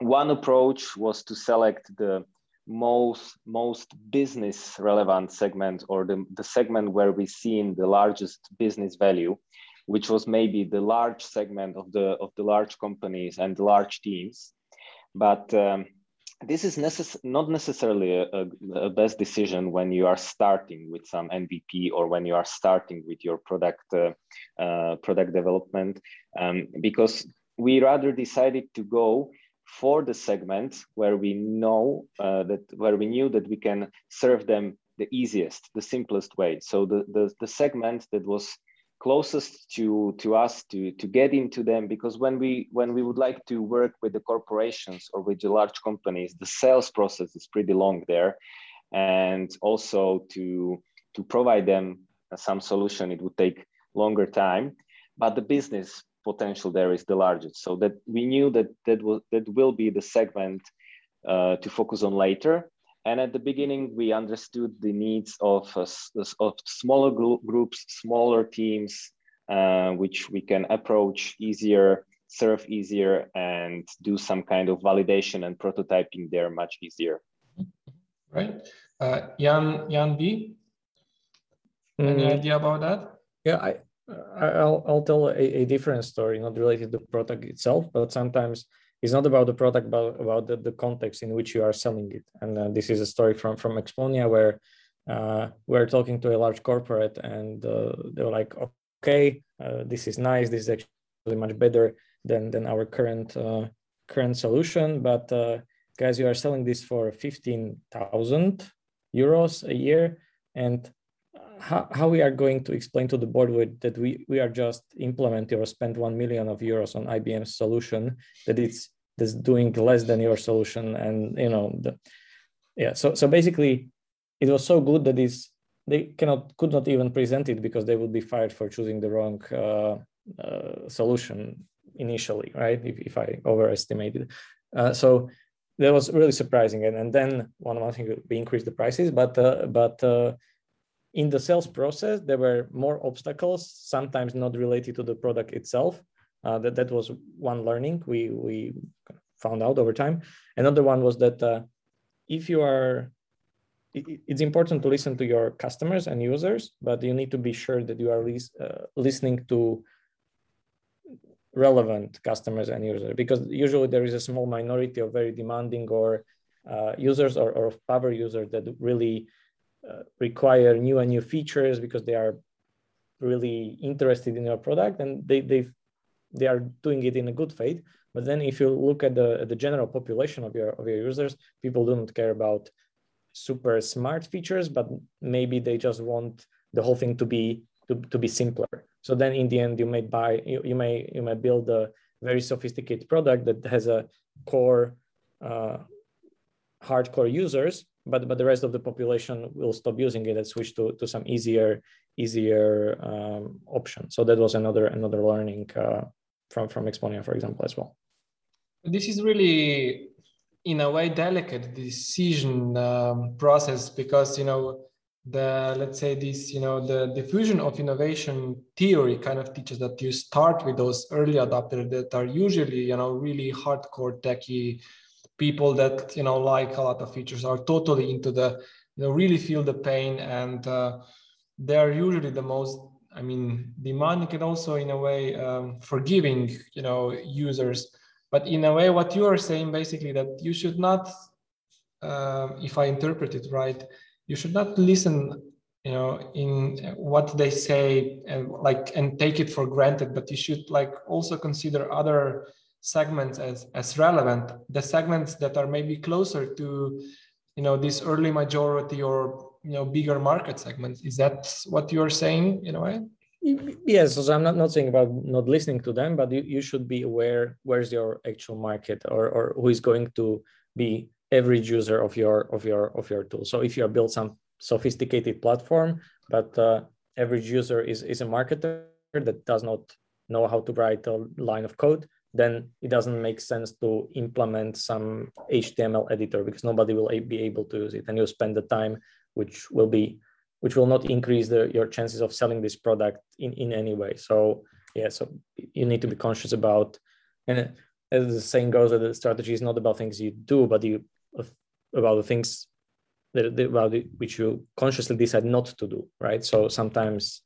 one approach was to select the most most business relevant segment or the, the segment where we seen the largest business value which was maybe the large segment of the of the large companies and large teams. But um, this is necess- not necessarily a, a, a, best decision when you are starting with some MVP or when you are starting with your product uh, uh, product development, um, because we rather decided to go for the segments where we know uh, that where we knew that we can serve them the easiest, the simplest way. So the the, the segment that was closest to to us to to get into them because when we when we would like to work with the corporations or with the large companies the sales process is pretty long there and also to to provide them some solution it would take longer time but the business potential there is the largest. So that we knew that that will that will be the segment uh, to focus on later. And at the beginning, we understood the needs of uh, of smaller groups, smaller teams, uh, which we can approach easier, serve easier, and do some kind of validation and prototyping there much easier. Right, uh, Jan Jan B. Any mm. idea about that? Yeah, I I'll, I'll tell a, a different story, not related to the product itself, but sometimes it's not about the product, but about the, the context in which you are selling it. And uh, this is a story from, from Exponea where uh, we're talking to a large corporate and uh, they were like, okay, uh, this is nice. This is actually much better than, than our current, uh, current solution. But uh, guys, you are selling this for 15,000 euros a year. And how, how we are going to explain to the board with, that we, we are just implementing or spend 1 million of euros on IBM's solution, that it's that's doing less than your solution. And, you know, the, yeah, so, so basically it was so good that is they cannot, could not even present it because they would be fired for choosing the wrong uh, uh, solution initially, right? If, if I overestimated. Uh, so that was really surprising. And, and then one, one thing, we increased the prices, but, uh, but uh, in the sales process, there were more obstacles, sometimes not related to the product itself. Uh, that, that was one learning we, we found out over time. Another one was that uh, if you are, it, it's important to listen to your customers and users, but you need to be sure that you are uh, listening to relevant customers and users because usually there is a small minority of very demanding or uh, users or, or power users that really require new and new features because they are really interested in your product and they they they are doing it in a good faith but then if you look at the the general population of your of your users people don't care about super smart features but maybe they just want the whole thing to be to, to be simpler. So then in the end, you may buy you, you may you may build a very sophisticated product that has a core uh, hardcore users, but but the rest of the population will stop using it and switch to, to some easier easier um, option. So that was another another learning uh, from from Exponea, for example, as well. This is really, in a way, delicate decision um, process because you know the let's say this you know the diffusion of innovation theory kind of teaches that you start with those early adopters that are usually you know really hardcore techie people that you know like a lot of features are totally into the you know really feel the pain and uh, they are usually the most i mean demanding and also in a way um, forgiving you know users. But in a way what you are saying basically that you should not uh, if i interpret it right you should not listen you know in what they say and like and take it for granted but you should like also consider other segments as as relevant. The segments that are maybe closer to you know this early majority or you know bigger market segments. Is that what you're saying in a way? Yes so i'm not, not saying about not listening to them but you, you should be aware where's your actual market or or who is going to be average user of your of your of your tool. So if you build some sophisticated platform, but uh, average user is is a marketer that does not know how to write a line of code, then it doesn't make sense to implement some HTML editor because nobody will be able to use it, and you spend the time which will be which will not increase the, your chances of selling this product in, in any way. So yeah, so you need to be conscious about, and as the saying goes, that the strategy is not about things you do, but you about the things that, about it, which you consciously decide not to do, right? So sometimes,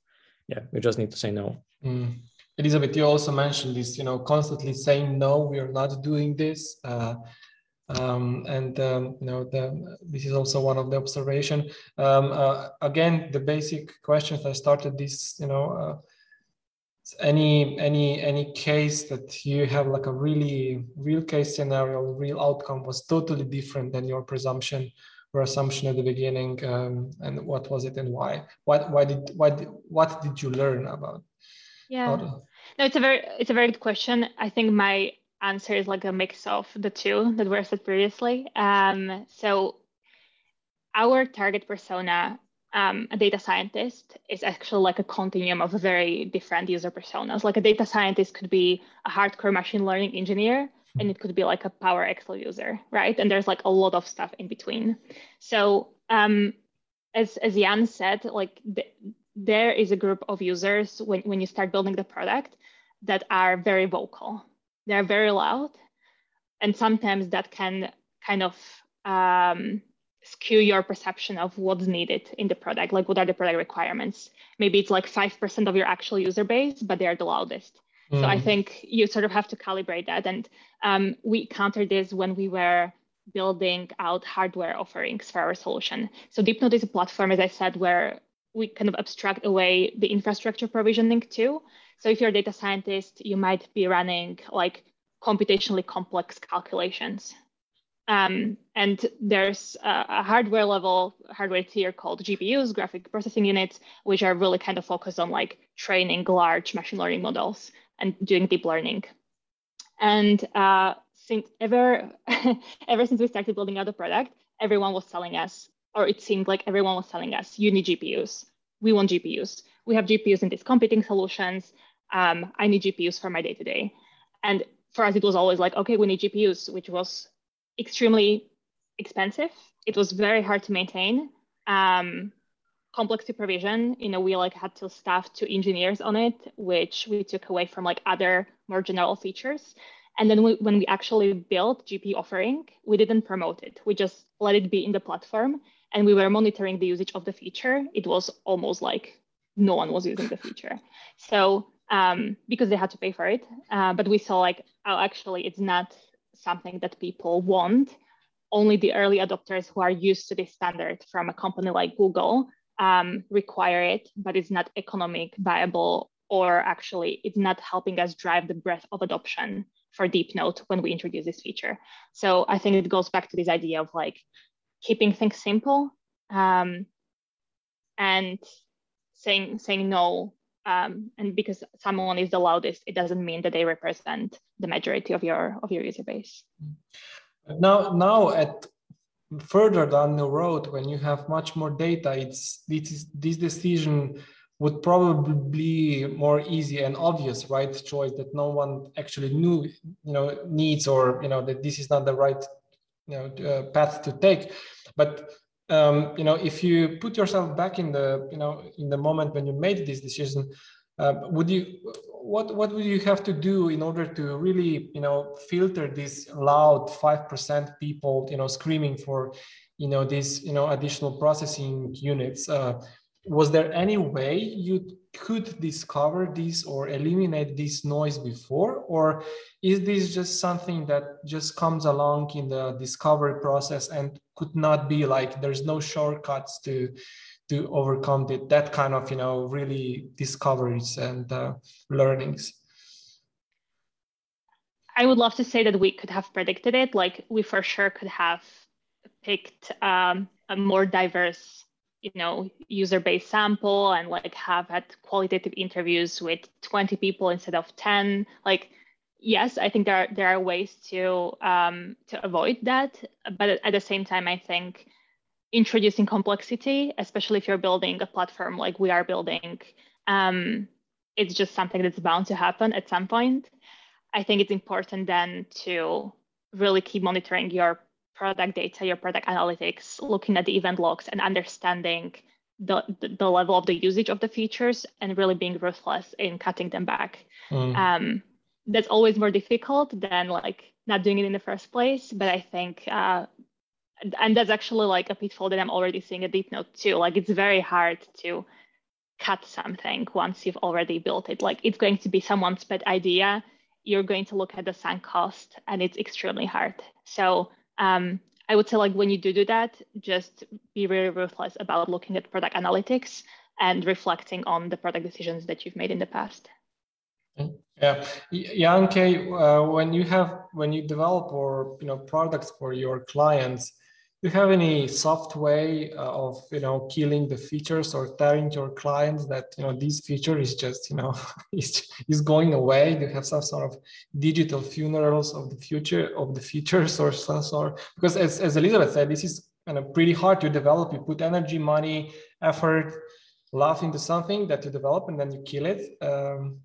yeah, you just need to say no. Mm. Elizabeth, you also mentioned this, you know, constantly saying no, we are not doing this. Uh, um, and um, you know, the, this is also one of the observation. Um, uh, again, the basic questions I started this, you know, uh, any any any case that you have like a really real case scenario real outcome was totally different than your presumption or assumption at the beginning um, and what was it and why what why did why what did you learn about yeah no it's a very it's a very good question i think my answer is like a mix of the two that were said previously um, so our target persona um, a data scientist is actually like a continuum of very different user personas. Like a data scientist could be a hardcore machine learning engineer, and it could be like a Power Excel user, right? And there's like a lot of stuff in between. So um, as, as Jan said, like the, there is a group of users when, when you start building the product that are very vocal. They're very loud. And sometimes that can kind of um, skew your perception of what's needed in the product like what are the product requirements maybe it's like 5% of your actual user base but they are the loudest mm. so i hmm. think you sort of have to calibrate that and um, we countered this when we were building out hardware offerings for our solution so DeepNote is a platform as i said where we kind of abstract away the infrastructure provisioning too so if you're a data scientist you might be running like computationally complex calculations um, and there's a, a, hardware level hardware tier called GPUs, graphic processing units, which are really kind of focused on like training large machine learning models and doing deep learning. And uh, since ever, ever since we started building out the product, everyone was telling us, or it seemed like everyone was telling us, you need GPUs. We want GPUs. We have GPUs in these competing solutions. Um, I need GPUs for my day to day. And for us, it was always like, okay, we need GPUs, which was extremely expensive. It was very hard to maintain. Um, complex supervision, you know, we like had to staff two engineers on it, which we took away from like other more general features. And then we, when we actually built GP offering, we didn't promote it. We just let it be in the platform and we were monitoring the usage of the feature. It was almost like no one was using the feature. So um, because they had to pay for it, uh, but we saw like, oh, actually it's not something that people want. Only the early adopters who are used to this standard from a company like Google um, require it, but it's not economic viable or actually it's not helping us drive the breadth of adoption for DeepNote when we introduce this feature. So I think it goes back to this idea of like keeping things simple um, and saying saying no um, and because someone is the loudest, it doesn't mean that they represent the majority of your of your user base. Now, now at further down the road, when you have much more data, it's this this decision would probably be more easy and obvious right choice that no one actually knew you know needs or you know that this is not the right you know uh, path to take but um, you know, if you put yourself back in the, you know, in the moment when you made this decision, uh, would you, what, what would you have to do in order to really, you know, filter these loud 5% people, you know, screaming for, you know, these, you know, additional processing units? Uh, was there any way you could discover this or eliminate this noise before? Or is this just something that just comes along in the discovery process and could not be like there's no shortcuts to to overcome the, that kind of you know really discoveries and uh, learnings? I would love to say that we could have predicted it. Like we for sure could have picked um, a more diverse you know user-based sample and like have had qualitative interviews with 20 people instead of 10 like yes i think there are there are ways to um, to avoid that but at the same time i think introducing complexity especially if you're building a platform like we are building um, it's just something that's bound to happen at some point. I think it's important then to really keep monitoring your product data, your product analytics, looking at the event logs and understanding the, the, the level of the usage of the features and really being ruthless in cutting them back. Mm. Um, that's always more difficult than like not doing it in the first place. But I think, uh, and that's actually like a pitfall that I'm already seeing at DeepNote too. Like it's very hard to cut something once you've already built it. Like it's going to be someone's pet idea. You're going to look at the sunk cost and it's extremely hard. So um, I would say like when you do do that, just be really ruthless about looking at product analytics and reflecting on the product decisions that you've made in the past. Yeah, Janke, uh, when you have when you develop or you know products for your clients, you have any soft way uh, of you know killing the features or telling your clients that you know this feature is just you know is, is going away? Do you have some sort of digital funerals of the future of the features or some sort? Because as, as elizabeth said this is kind of pretty hard to develop. You put energy money effort love into something that you develop and then you kill it. Um,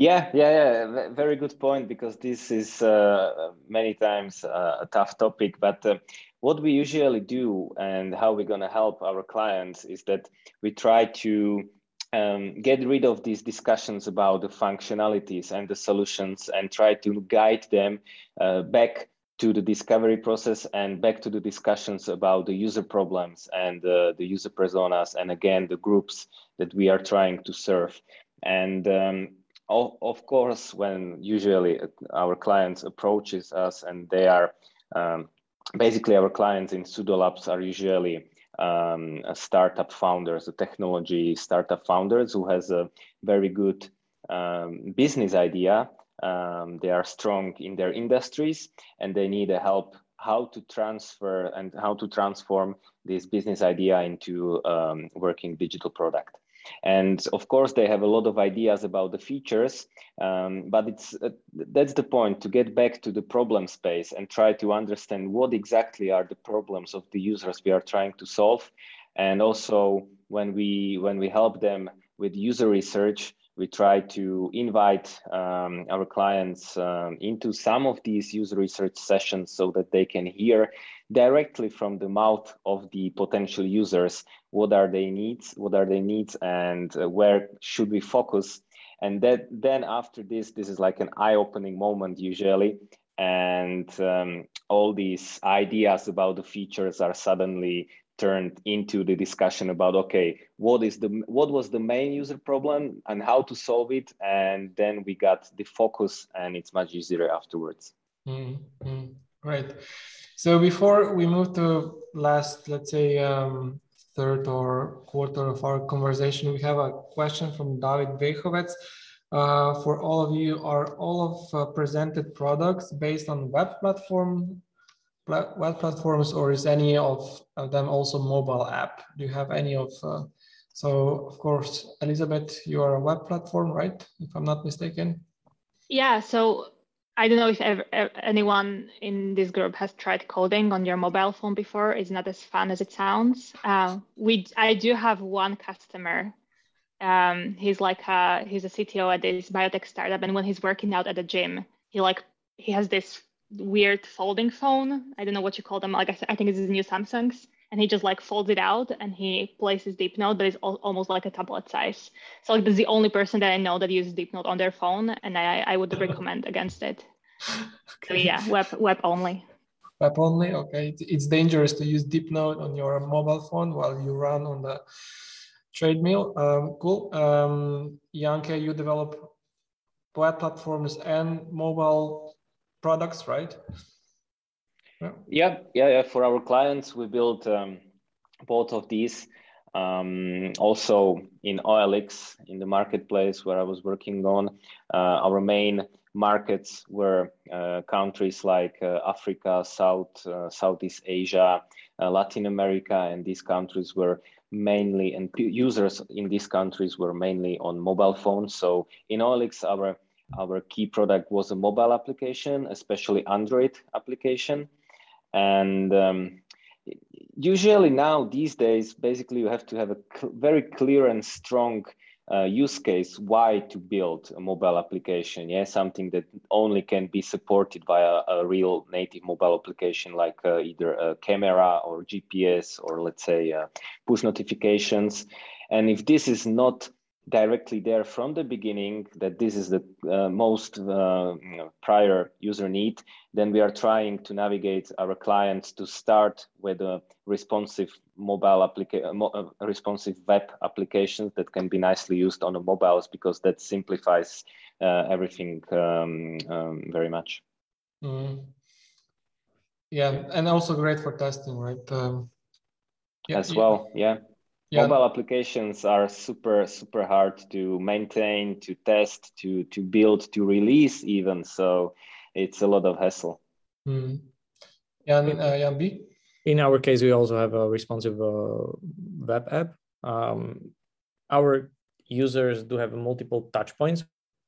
yeah, yeah, yeah. Very good point because this is uh, many times uh, a tough topic. But uh, what we usually do and how we're going to help our clients is that we try to um, get rid of these discussions about the functionalities and the solutions and try to guide them uh, back to the discovery process and back to the discussions about the user problems and uh, the user personas and again the groups that we are trying to serve and um, of, course, when usually our clients approaches us and they are um, basically our clients in Labs are usually um, startup founders, technology startup founders who has a very good um, business idea. Um, they are strong in their industries and they need a help how to transfer and how to transform this business idea into um, working digital product. And of course, they have a lot of ideas about the features, um, but it's uh, that's the point to get back to the problem space and try to understand what exactly are the problems of the users we are trying to solve. And also, when we when we help them with user research, we try to invite um, our clients um, into some of these user research sessions so that they can hear directly from the mouth of the potential users what are their needs what are their needs and uh, where should we focus. And that then after this this is like an eye-opening moment usually. And um, all these ideas about the features are suddenly turned into the discussion about okay what is the what was the main user problem and how to solve it and then we got the focus and it's much easier afterwards mm -hmm. great so before we move to last, let's say, um, third or quarter of our conversation, we have a question from David Vejhovec. Uh, for all of you, are all of uh, presented products based on web platform web platforms or is any of them also mobile app? Do you have any of, uh, so of course, Elizabeth, you are a web platform, right? If I'm not mistaken. Yeah, so I don't know if ever, anyone in this group has tried coding on your mobile phone before. It's not as fun as it sounds. Uh, we, I do have one customer. Um, he's like a, he's a CTO at this biotech startup, and when he's working out at the gym, he like he has this weird folding phone. I don't know what you call them. Like I, I think it's the new Samsungs, and he just like folds it out and he places Deepnote, but it's al- almost like a tablet size. So like, this is the only person that I know that uses Deepnote on their phone, and I, I would recommend against it. okay. So yeah, web web only. Web only. Okay, it's dangerous to use Deepnote on your mobile phone while you run on the treadmill. Um, cool. Um, Janke, you develop web platforms and mobile products, right? Yeah, yeah, yeah. For our clients, we built um, both of these. Um, also in OLX, in the marketplace where I was working on, uh, our main markets were uh, countries like uh, Africa, South, uh, Southeast Asia, uh, Latin America, and these countries were mainly, and users in these countries were mainly on mobile phones. So in OLX, our our key product was a mobile application, especially Android application. And um, usually now these days, basically you have to have a cl very clear and strong uh, use case why to build a mobile application. Yeah, something that only can be supported by a, a real native mobile application like uh, either a camera or GPS or let's say uh, push notifications. And if this is not directly there from the beginning that this is the uh, most uh, you know, prior user need, then we are trying to navigate our clients to start with a responsive mobile application, mo uh, responsive web applications that can be nicely used on the mobiles because that simplifies uh, everything um, um, very much. Mm. Yeah, and also great for testing, right? Um, yeah, As well, yeah yeah. Mobile applications are super super hard to maintain to test to to build to release even so it's a lot of hassle mm. Jan, uh, Jan B? in our case we also have a responsive uh, web app um, our users do have multiple touch points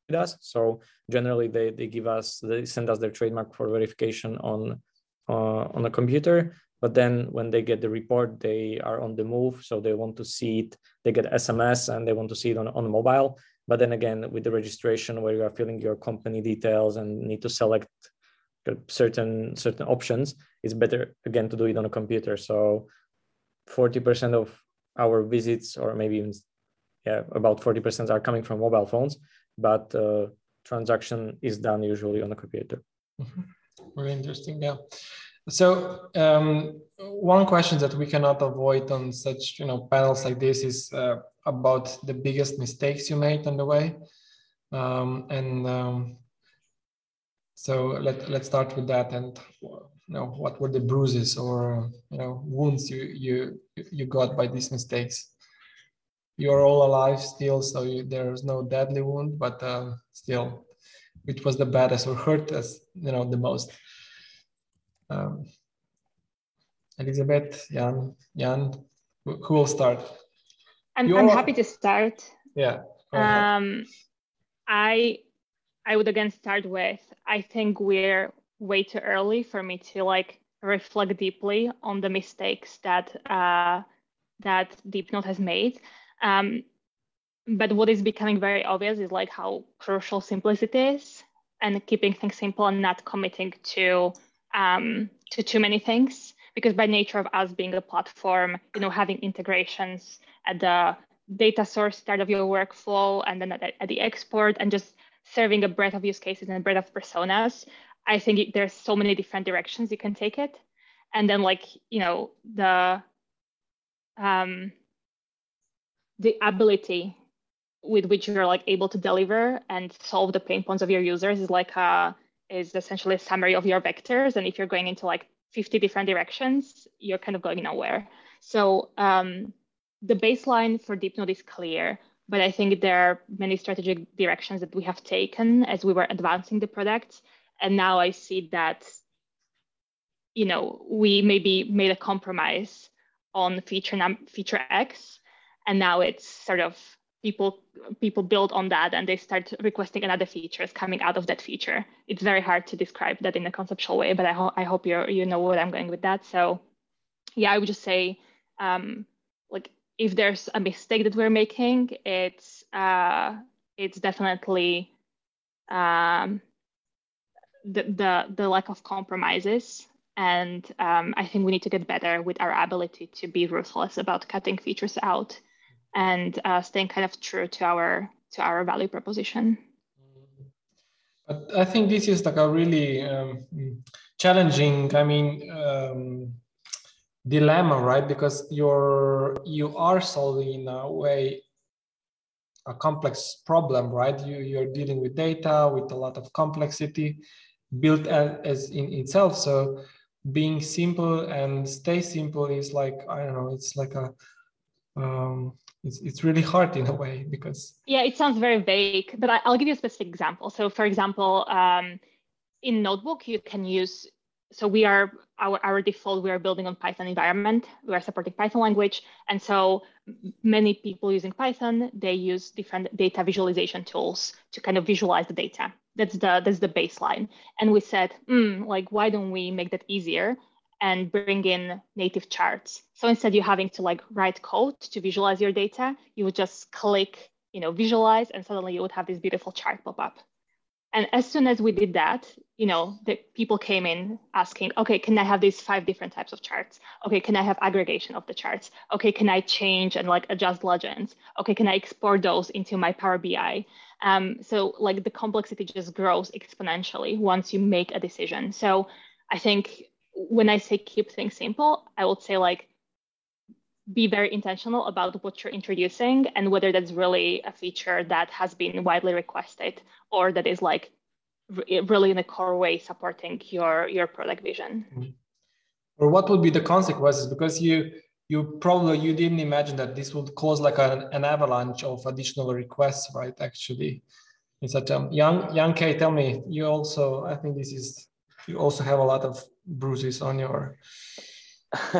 with us so generally they, they give us they send us their trademark for verification on uh, on a computer but then when they get the report they are on the move so they want to see it. They get sms and they want to see it on, on mobile. But then again with the registration where you are filling your company details and need to select certain certain options it's better again to do it on a computer. So 40% of our visits or maybe even yeah about 40% are coming from mobile phones but uh, transaction is done usually on a computer. Mm-hmm. very interesting yeah so um, one question that we cannot avoid on such you know panels like this is uh, about the biggest mistakes you made on the way, um, and um, so let let's start with that. And you know what were the bruises or you know wounds you you you got by these mistakes? You are all alive still, so you, there is no deadly wound, but uh, still, which was the baddest or hurt us you know the most? Um, Elizabeth, Jan, Jan, who will start? I'm, I'm happy to start. Yeah. Um, I I would again start with I think we're way too early for me to like reflect deeply on the mistakes that uh, that Deepnote has made. Um, but what is becoming very obvious is like how crucial simplicity is and keeping things simple and not committing to um, to too many things because by nature of us being a platform, you know, having integrations at the data source start of your workflow and then at, at the export and just serving a breadth of use cases and a breadth of personas, I think there's so many different directions you can take it. And then like, you know, the um, the ability with which you're like able to deliver and solve the pain points of your users is like a is essentially a summary of your vectors. And if you're going into like 50 different directions, you're kind of going nowhere. So um, the baseline for Deepnote is clear, but I think there are many strategic directions that we have taken as we were advancing the product. And now I see that you know, we maybe made a compromise on feature num- feature X, and now it's sort of people people build on that and they start requesting another features coming out of that feature. It's very hard to describe that in a conceptual way, but I, ho- I hope you you know what I'm going with that. So, yeah, I would just say, um, like if there's a mistake that we're making, it's uh, it's definitely um, the, the the lack of compromises and um, I think we need to get better with our ability to be ruthless about cutting features out and uh, staying kind of true to our to our value proposition. But I think this is like a really um, challenging. I mean, um, dilemma, right? Because you're you are solving in a way a complex problem, right? You you're dealing with data with a lot of complexity built as, as in itself. So being simple and stay simple is like I don't know. It's like a um, it's, it's really hard in a way because yeah it sounds very vague but I, will give you a specific example. So for example um, in notebook you can use so we are our, our default we are building on python environment. We are supporting python language. And so many people using python they use different data visualization tools to kind of visualize the data. That's the that's the baseline. And we said mm, like why don't we make that easier and bring in native charts. So instead you having to like write code to visualize your data, you would just click, you know, visualize and suddenly you would have this beautiful chart pop up. And as soon as we did that, you know, the people came in asking, okay, can I have these five different types of charts? Okay, can I have aggregation of the charts? Okay, can I change and like adjust legends? Okay, can I export those into my Power BI? Um, so like the complexity just grows exponentially once you make a decision. So I think when I say keep things simple, I would say like be very intentional about what you're introducing and whether that's really a feature that has been widely requested or that is like really in a core way supporting your your product vision. Mm-hmm. Or what would be the consequences? Because you you probably you didn't imagine that this would cause like an, an avalanche of additional requests, right? Actually, it's such a Jan Jan K. Tell me, you also I think this is you also have a lot of bruises on your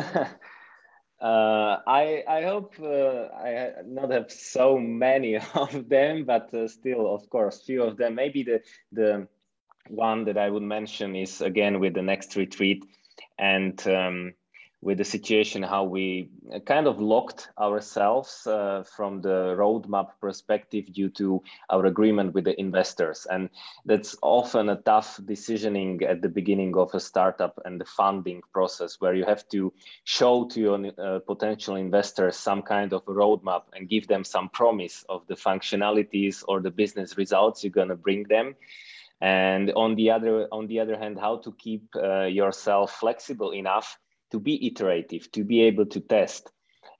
uh, I I hope uh, I not have so many of them, but uh, still, of course, few of them. Maybe the the one that I would mention is again with the next retreat, and um, with the situation how we uh, kind of locked ourselves uh, from the roadmap perspective due to our agreement with the investors. And that's often a tough decisioning at the beginning of a startup and the funding process where you have to show to your uh, potential investors some kind of a roadmap and give them some promise of the functionalities or the business results you're going to bring them. And on the other on the other hand how to keep uh, yourself flexible enough to be iterative, to be able to test.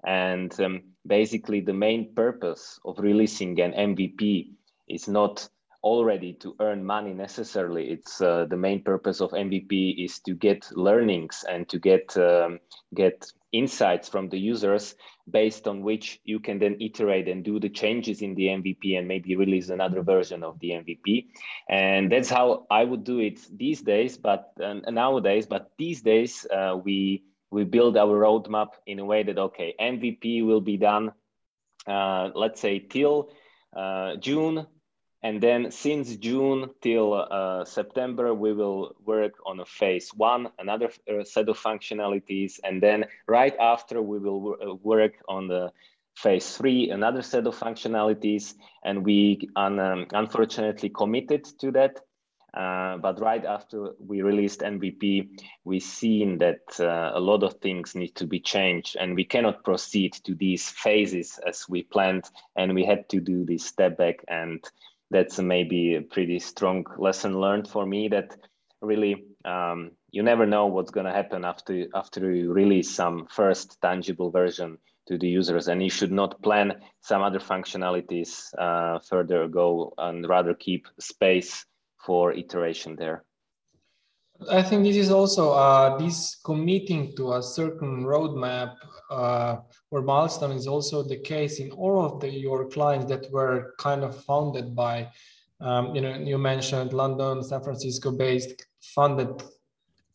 And um, basically, the main purpose of releasing an MVP is not already to earn money necessarily. It's uh, the main purpose of MVP is to get learnings and to get um, get insights from the users based on which you can then iterate and do the changes in the MVP and maybe release another version of the MVP. And that's how I would do it these days, but uh, nowadays. But these days uh, we we build our roadmap in a way that okay, MVP will be done, uh, let's say till uh, June and then since June till uh, September, we will work on a phase one, another uh, set of functionalities. And then right after, we will uh, work on the phase three, another set of functionalities. And we un um, unfortunately committed to that. Uh, but right after we released MVP, we seen that uh, a lot of things need to be changed and we cannot proceed to these phases as we planned. And we had to do this step back and that's maybe a pretty strong lesson learned for me that really um, you never know what's going to happen after after you release some first tangible version to the users. And you should not plan some other functionalities uh, further ago and rather keep space for iteration there I think this is also uh, this committing to a certain roadmap uh, or milestone is also the case in all of the, your clients that were kind of founded by, um, you know, you mentioned London, San Francisco based funded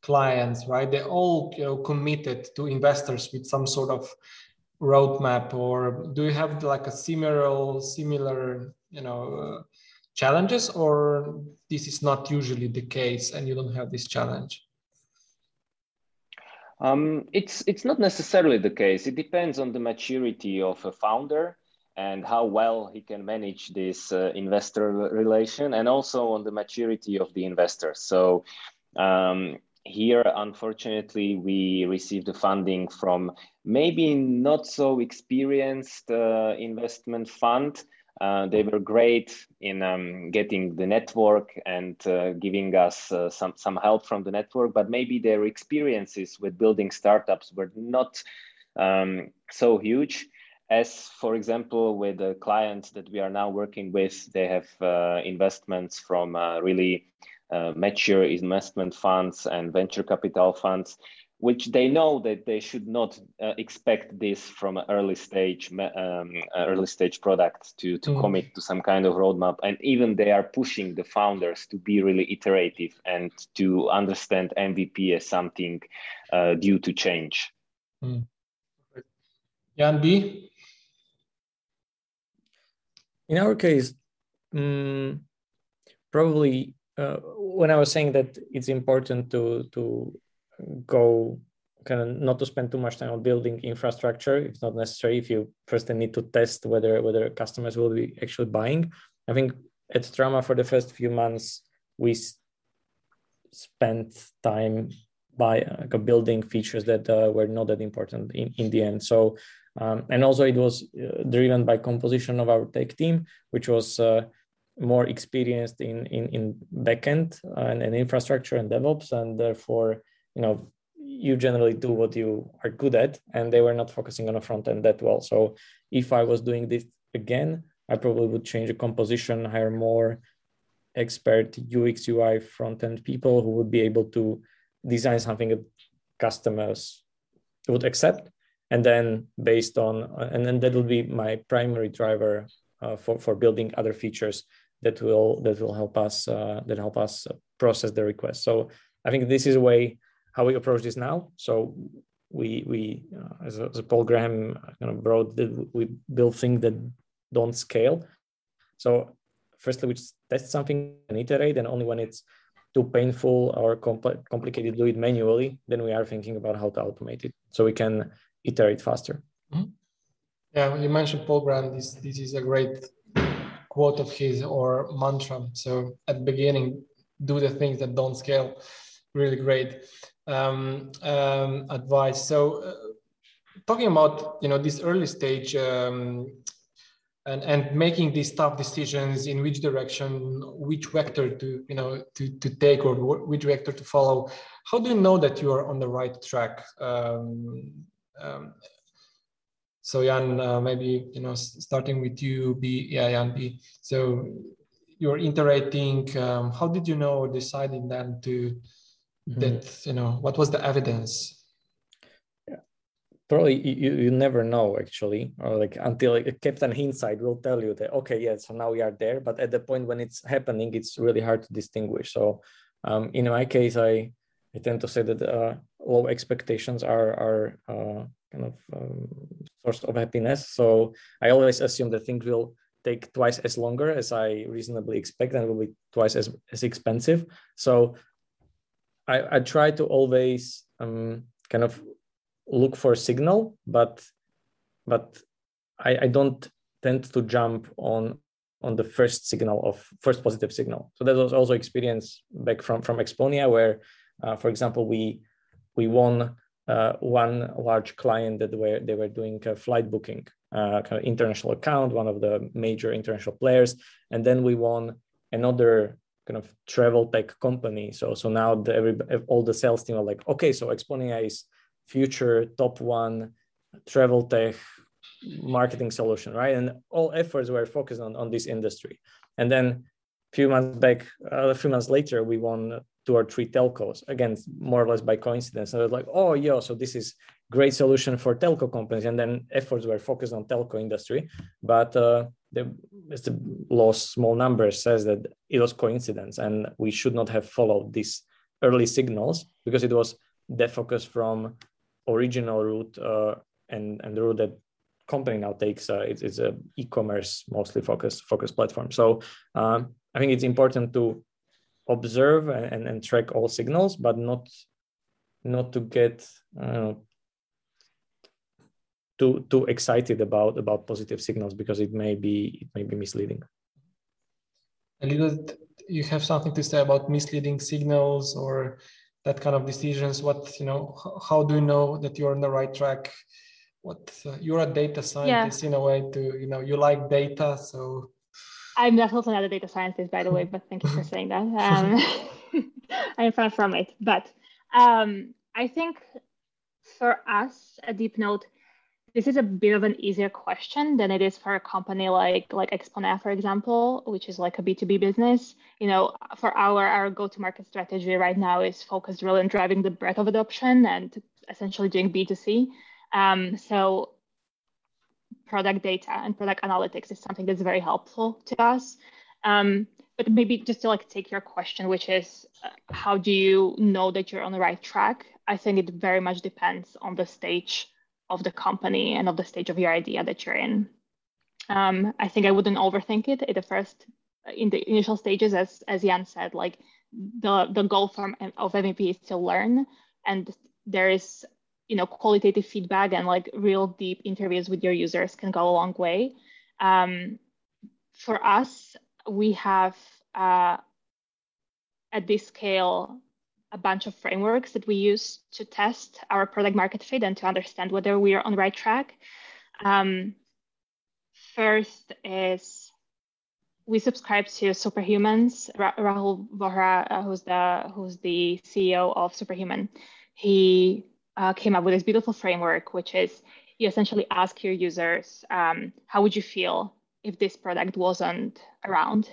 clients, right? They all you know committed to investors with some sort of roadmap, or do you have like a similar similar you know uh, challenges, or this is not usually the case, and you don't have this challenge? Um, it's it's not necessarily the case. It depends on the maturity of a founder and how well he can manage this uh, investor relation, and also on the maturity of the investor. So um, here, unfortunately, we received the funding from maybe not so experienced uh, investment fund. Uh, they were great in um, getting the network and uh, giving us uh, some, some help from the network, but maybe their experiences with building startups were not um, so huge. As for example with the clients that we are now working with they have uh, investments from uh, really uh, mature investment funds and venture capital funds, which they know that they should not uh, expect this from an early stage um, early stage product to, to mm. commit to some kind of roadmap. And even they are pushing the founders to be really iterative and to understand MVP as something uh, due to change. Mm. Jan B. In our case, um, probably uh, when I was saying that it's important to to go kind of not to spend too much time on building infrastructure. If not necessary if you first need to test whether whether customers will be actually buying. I think at Trama for the first few months we spent time by uh, building features that uh, were not that important in, in the end. So um, and also it was uh, driven by composition of our tech team which was uh, more experienced in in, in backend and, and infrastructure and DevOps, and therefore, you know, you generally do what you are good at, and they were not focusing on a front end that well. So if I was doing this again, I probably would change the composition, hire more expert UX UI front end people who would be able to design something that customers would accept and then based on and then that would be my primary driver uh, for for building other features that will that will help us uh, that help us process the request. So I think this is a way how we approach this now. So we we uh, as, as Paul Graham kind of brought that we build things that don't scale. So firstly, we test something and iterate, and only when it's too painful or compl- complicated to do it manually, then we are thinking about how to automate it so we can iterate faster. Mm-hmm. Yeah, you mentioned Paul Graham. This this is a great quote of his or mantra. So at the beginning, do the things that don't scale. Really great um, um, advice. So uh, talking about you know this early stage um, and and making these tough decisions in which direction, which vector to you know to to take or which vector to follow. How do you know that you are on the right track? Um, um, so Jan, uh, maybe you know, starting with you, B, yeah, Jan B. So you're iterating. Um, how did you know, deciding then to mm-hmm. that you know, what was the evidence? Yeah. Probably you, you never know actually, or like until like, Captain Hindsight will tell you that okay, yeah, so now we are there. But at the point when it's happening, it's really hard to distinguish. So um, in my case, I I tend to say that uh, low expectations are are uh, kind of um, source of happiness. So I always assume that things will take twice as longer as I reasonably expect and will be twice as, as expensive. So I, I try to always um, kind of look for a signal, but but I, I don't tend to jump on on the first signal of first positive signal. So that was also experience back from from Exponea, where, uh, for example, we we won uh, one large client that were they were doing flight booking, uh, kind of international account, one of the major international players, and then we won another kind of travel tech company. So so now the, every all the sales team are like, okay, so Exponea is future top one travel tech marketing solution, right? And all efforts were focused on on this industry. And then a few months back, uh, a few months later, we won two or three telcos again more or less by coincidence. And was like oh yeah so this is great solution for telco companies. And then efforts were focused on telco industry but uh, the, the law small numbers says that it was coincidence and we should not have followed this early signals because it was defocused from original route uh, and and the route that company now takes uh, it's, it's a e-commerce mostly focused focused platform. So um, i think it's important to observe and, and, track all signals but not not to get uh, too too excited about about positive signals because it may be it may be misleading. A little you have something to say about misleading signals or that kind of decisions. What you know how do you know that you're on the right track? What uh, you're a data scientist yeah. in a way to you know you like data so i'm definitely not a data scientist by the way but thank you for saying that um, i'm far from it but um, i think for us at Deepnote this is a bit of an easier question than it is for a company like like Exponea, for example, which is like a B2B business. You know, for our our go-to-market strategy right now is focused really on driving the breadth of adoption and essentially doing B2C. Um, so product data and product analytics is something that's very helpful to us. Um, but maybe just to like take your question, which is uh, how do you know that you're on the right track? I think it very much depends on the stage of the company and of the stage of your idea that you're in. Um, I think I wouldn't overthink it at the first, in the initial stages, as as Jan said, like the the goal from of MVP is to learn, and there is you know qualitative feedback and like real deep interviews with your users can go a long way. Um, for us, we have uh, at this scale a bunch of frameworks that we use to test our product market fit and to understand whether we are on the right track. Um, first is we subscribe to Superhuman's. Rahul Vohra, uh, who's the who's the CEO of Superhuman, he uh, came up with this beautiful framework, which is you essentially ask your users, um, how would you feel if this product wasn't around?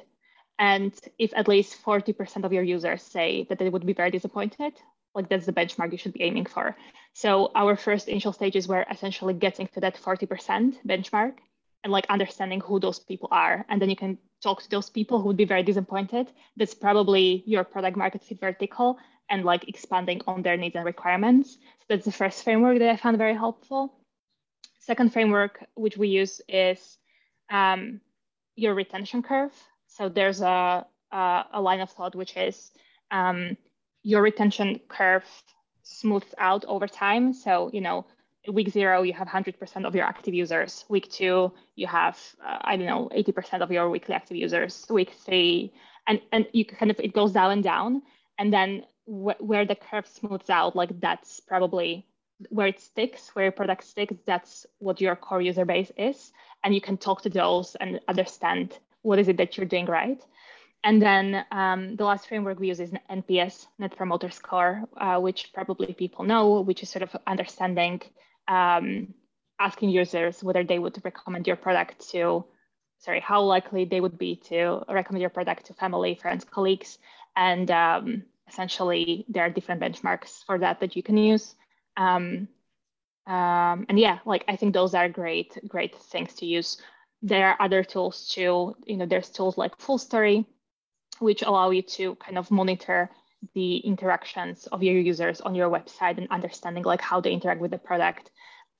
And if at least 40% of your users say that they would be very disappointed, like that's the benchmark you should be aiming for. So our first initial stages were essentially getting to that 40% benchmark and like understanding who those people are. And then you can talk to those people who would be very disappointed. That's probably your product market fit vertical and like expanding on their needs and requirements. So that's the first framework that I found very helpful. Second framework, which we use is um, your retention curve. So there's a, a, a line of thought which is um, your retention curve smooths out over time. So, you know, week zero, you have 100% of your active users. Week two, you have, uh, I don't know, 80% of your weekly active users. Week three, and, and you kind of, it goes down and down. And then wh- where the curve smooths out, like that's probably where it sticks, where your product sticks, that's what your core user base is. And you can talk to those and understand what is it that you're doing right. And then um, the last framework we use is NPS, Net Promoter Score, uh, which probably people know, which is sort of understanding, um, asking users whether they would recommend your product to, sorry, how likely they would be to recommend your product to family, friends, colleagues. And um, essentially, there are different benchmarks for that that you can use. Um, um, and yeah, like I think those are great, great things to use there are other tools too. You know, there's tools like FullStory, which allow you to kind of monitor the interactions of your users on your website and understanding like how they interact with the product,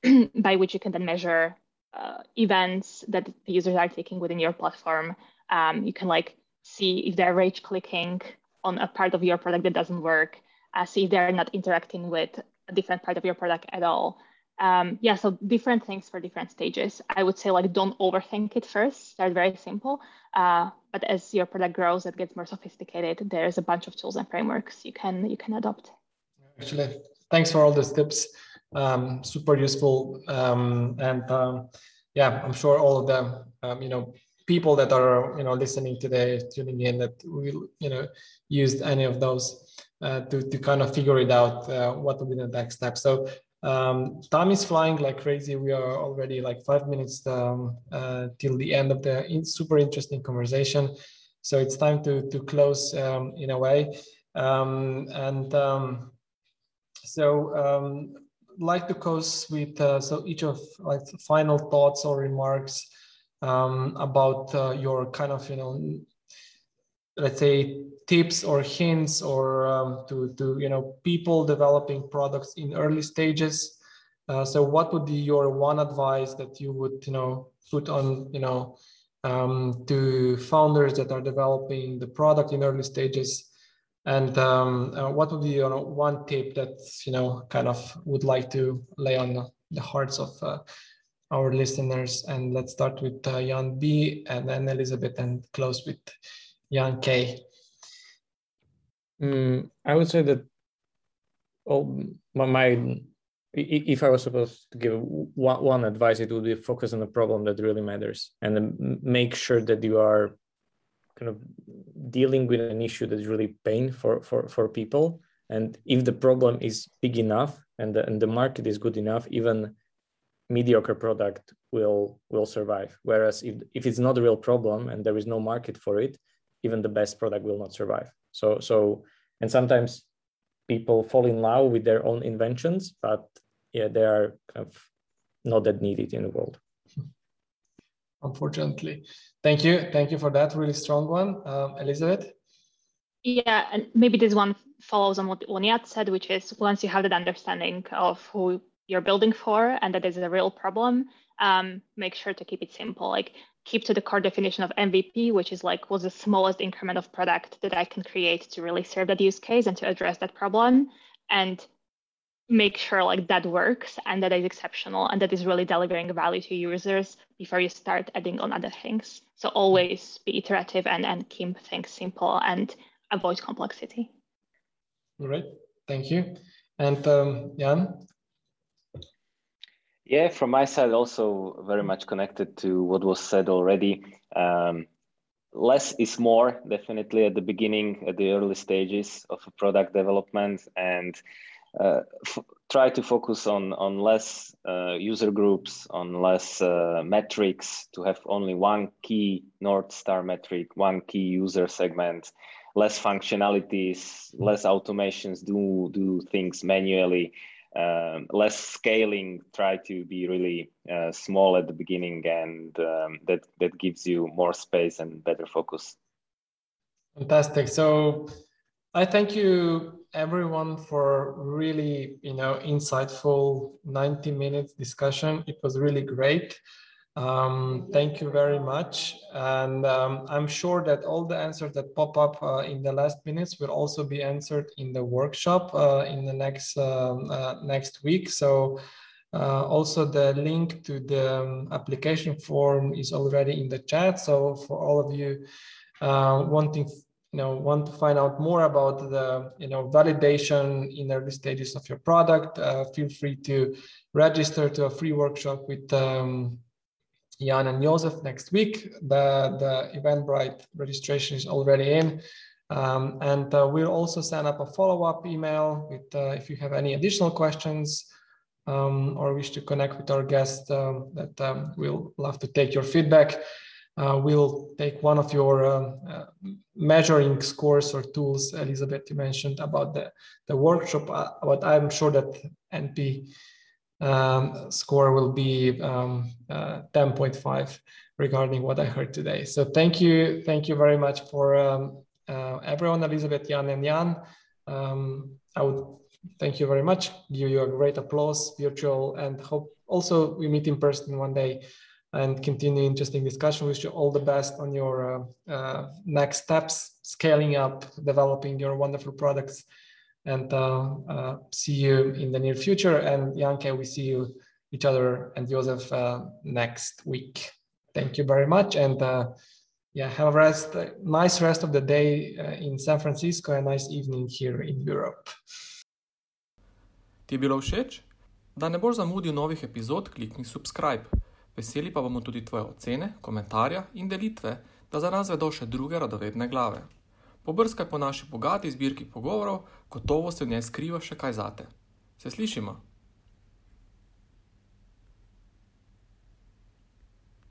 by which you can then measure uh, events that the users are taking within your platform. Um, you can like see if they're rage clicking on a part of your product that doesn't work, uh, see if they're not interacting with a different part of your product at all um, yeah, so different things for different stages. I would say like don't overthink it first. Start very simple. Uh, but as your product grows, it gets more sophisticated. There's a bunch of tools and frameworks you can you can adopt. Actually, thanks for all those tips. Um, super useful. Um, and um, yeah, I'm sure all of them um, you know people that are you know listening today, tuning in, that will you know used any of those uh, to to kind of figure it out. Uh, what will be the next step? So um, time is flying like crazy. We are already like five minutes um, uh, till the end of the in super interesting conversation. So it's time to, to close um, in a way. Um, and um, so um, like to close with uh, so each of like final thoughts or remarks about uh, your kind of, you know, let's say tips or hints or um, to to you know people developing products in early stages. Uh, so what would be your one advice that you would you know put on you know um, to founders that are developing the product in early stages? And um, uh, what would be you know, one tip that you know kind of would like to lay on the hearts of uh, our listeners and let's start with uh, jan b and then elizabeth and close with jan k mm, i would say that all my, my if I was supposed to give one, one advice, it would be focus on the problem that really matters and make sure that you are kind of dealing with an issue that's really pain for, for, for people. And if the problem is big enough and the, and the market is good enough, even mediocre product will will survive. Whereas if, if it's not a real problem and there is no market for it, even the best product will not survive. So so and sometimes people fall in love with their own inventions, but yeah, they are kind of not that needed in the world. Unfortunately, thank you, thank you for that really strong one, um, Elizabeth. Yeah, and maybe this one follows on what Oniat said, which is once you have that understanding of who you're building for and that is a real problem, um, make sure to keep it simple. Like keep to the core definition of MVP, which is like what's the smallest increment of product that I can create to really serve that use case and to address that problem. And make sure like that works and that is exceptional and that is really delivering value to users before you start adding on other things. So always be iterative and, and keep things simple and avoid complexity. All right, thank you. And um, Jan? Yeah, from my side, also very much connected to what was said already. Um, less is more, definitely at the beginning, at the early stages of product development. And uh, try to focus on on less uh, user groups, on less uh, metrics, to have only one key North Star metric, one key user segment, less functionalities, less automations, do do things manually, um, less scaling. Try to be really uh, small at the beginning, and um, that that gives you more space and better focus. Fantastic. So I thank you everyone for really, you know, insightful 90 minutes discussion. It was really great. Um, thank you very much. And um, I'm sure that all the answers that pop up uh, in the last minutes will also be answered in the workshop uh, in the next um, uh, next week. So uh, also the link to the um, application form is already in the chat. So for all of you uh, wanting you know want to find out more about the you know validation in early stages of your product, uh, feel free to register to a free workshop with um, Jan and Joseph next week. The the Eventbrite registration is already in. Um, and uh, we'll also send up a follow-up email with uh, if you have any additional questions um, or wish to connect with our guest um, that um, we'll love to take your feedback uh, we'll take one of your um, uh, measuring scores or tools, Elizabeth, you mentioned about the, the workshop, uh, but I'm sure that NP um, score will be um, uh, 10.5 regarding what I heard today. So thank you. Thank you very much for um, uh, everyone, Elizabeth, Jan and Jan. Um, I would thank you very much, give you a great applause, virtual, and hope also we meet in person one day and continue interesting discussion. Wish you all the best on your uh, uh, next steps, scaling up, developing your wonderful products, and uh, uh see you in the near future. And Janke, we see you each other and Joseph uh, next week. Thank you very much, and yeah, have a rest, nice rest of the day in San Francisco, and nice evening here in Europe. Ti je bilo všeč? Da ne boš zamudil novih epizod, klikni subscribe. Veseli pa bomo tudi tvoje ocene, komentarja in delitve, da za nas vedo še druge radovedne glave. Pobrskaj po naši bogati zbirki pogovorov, gotovo se v njej skriva še kaj zate. Se slišimo?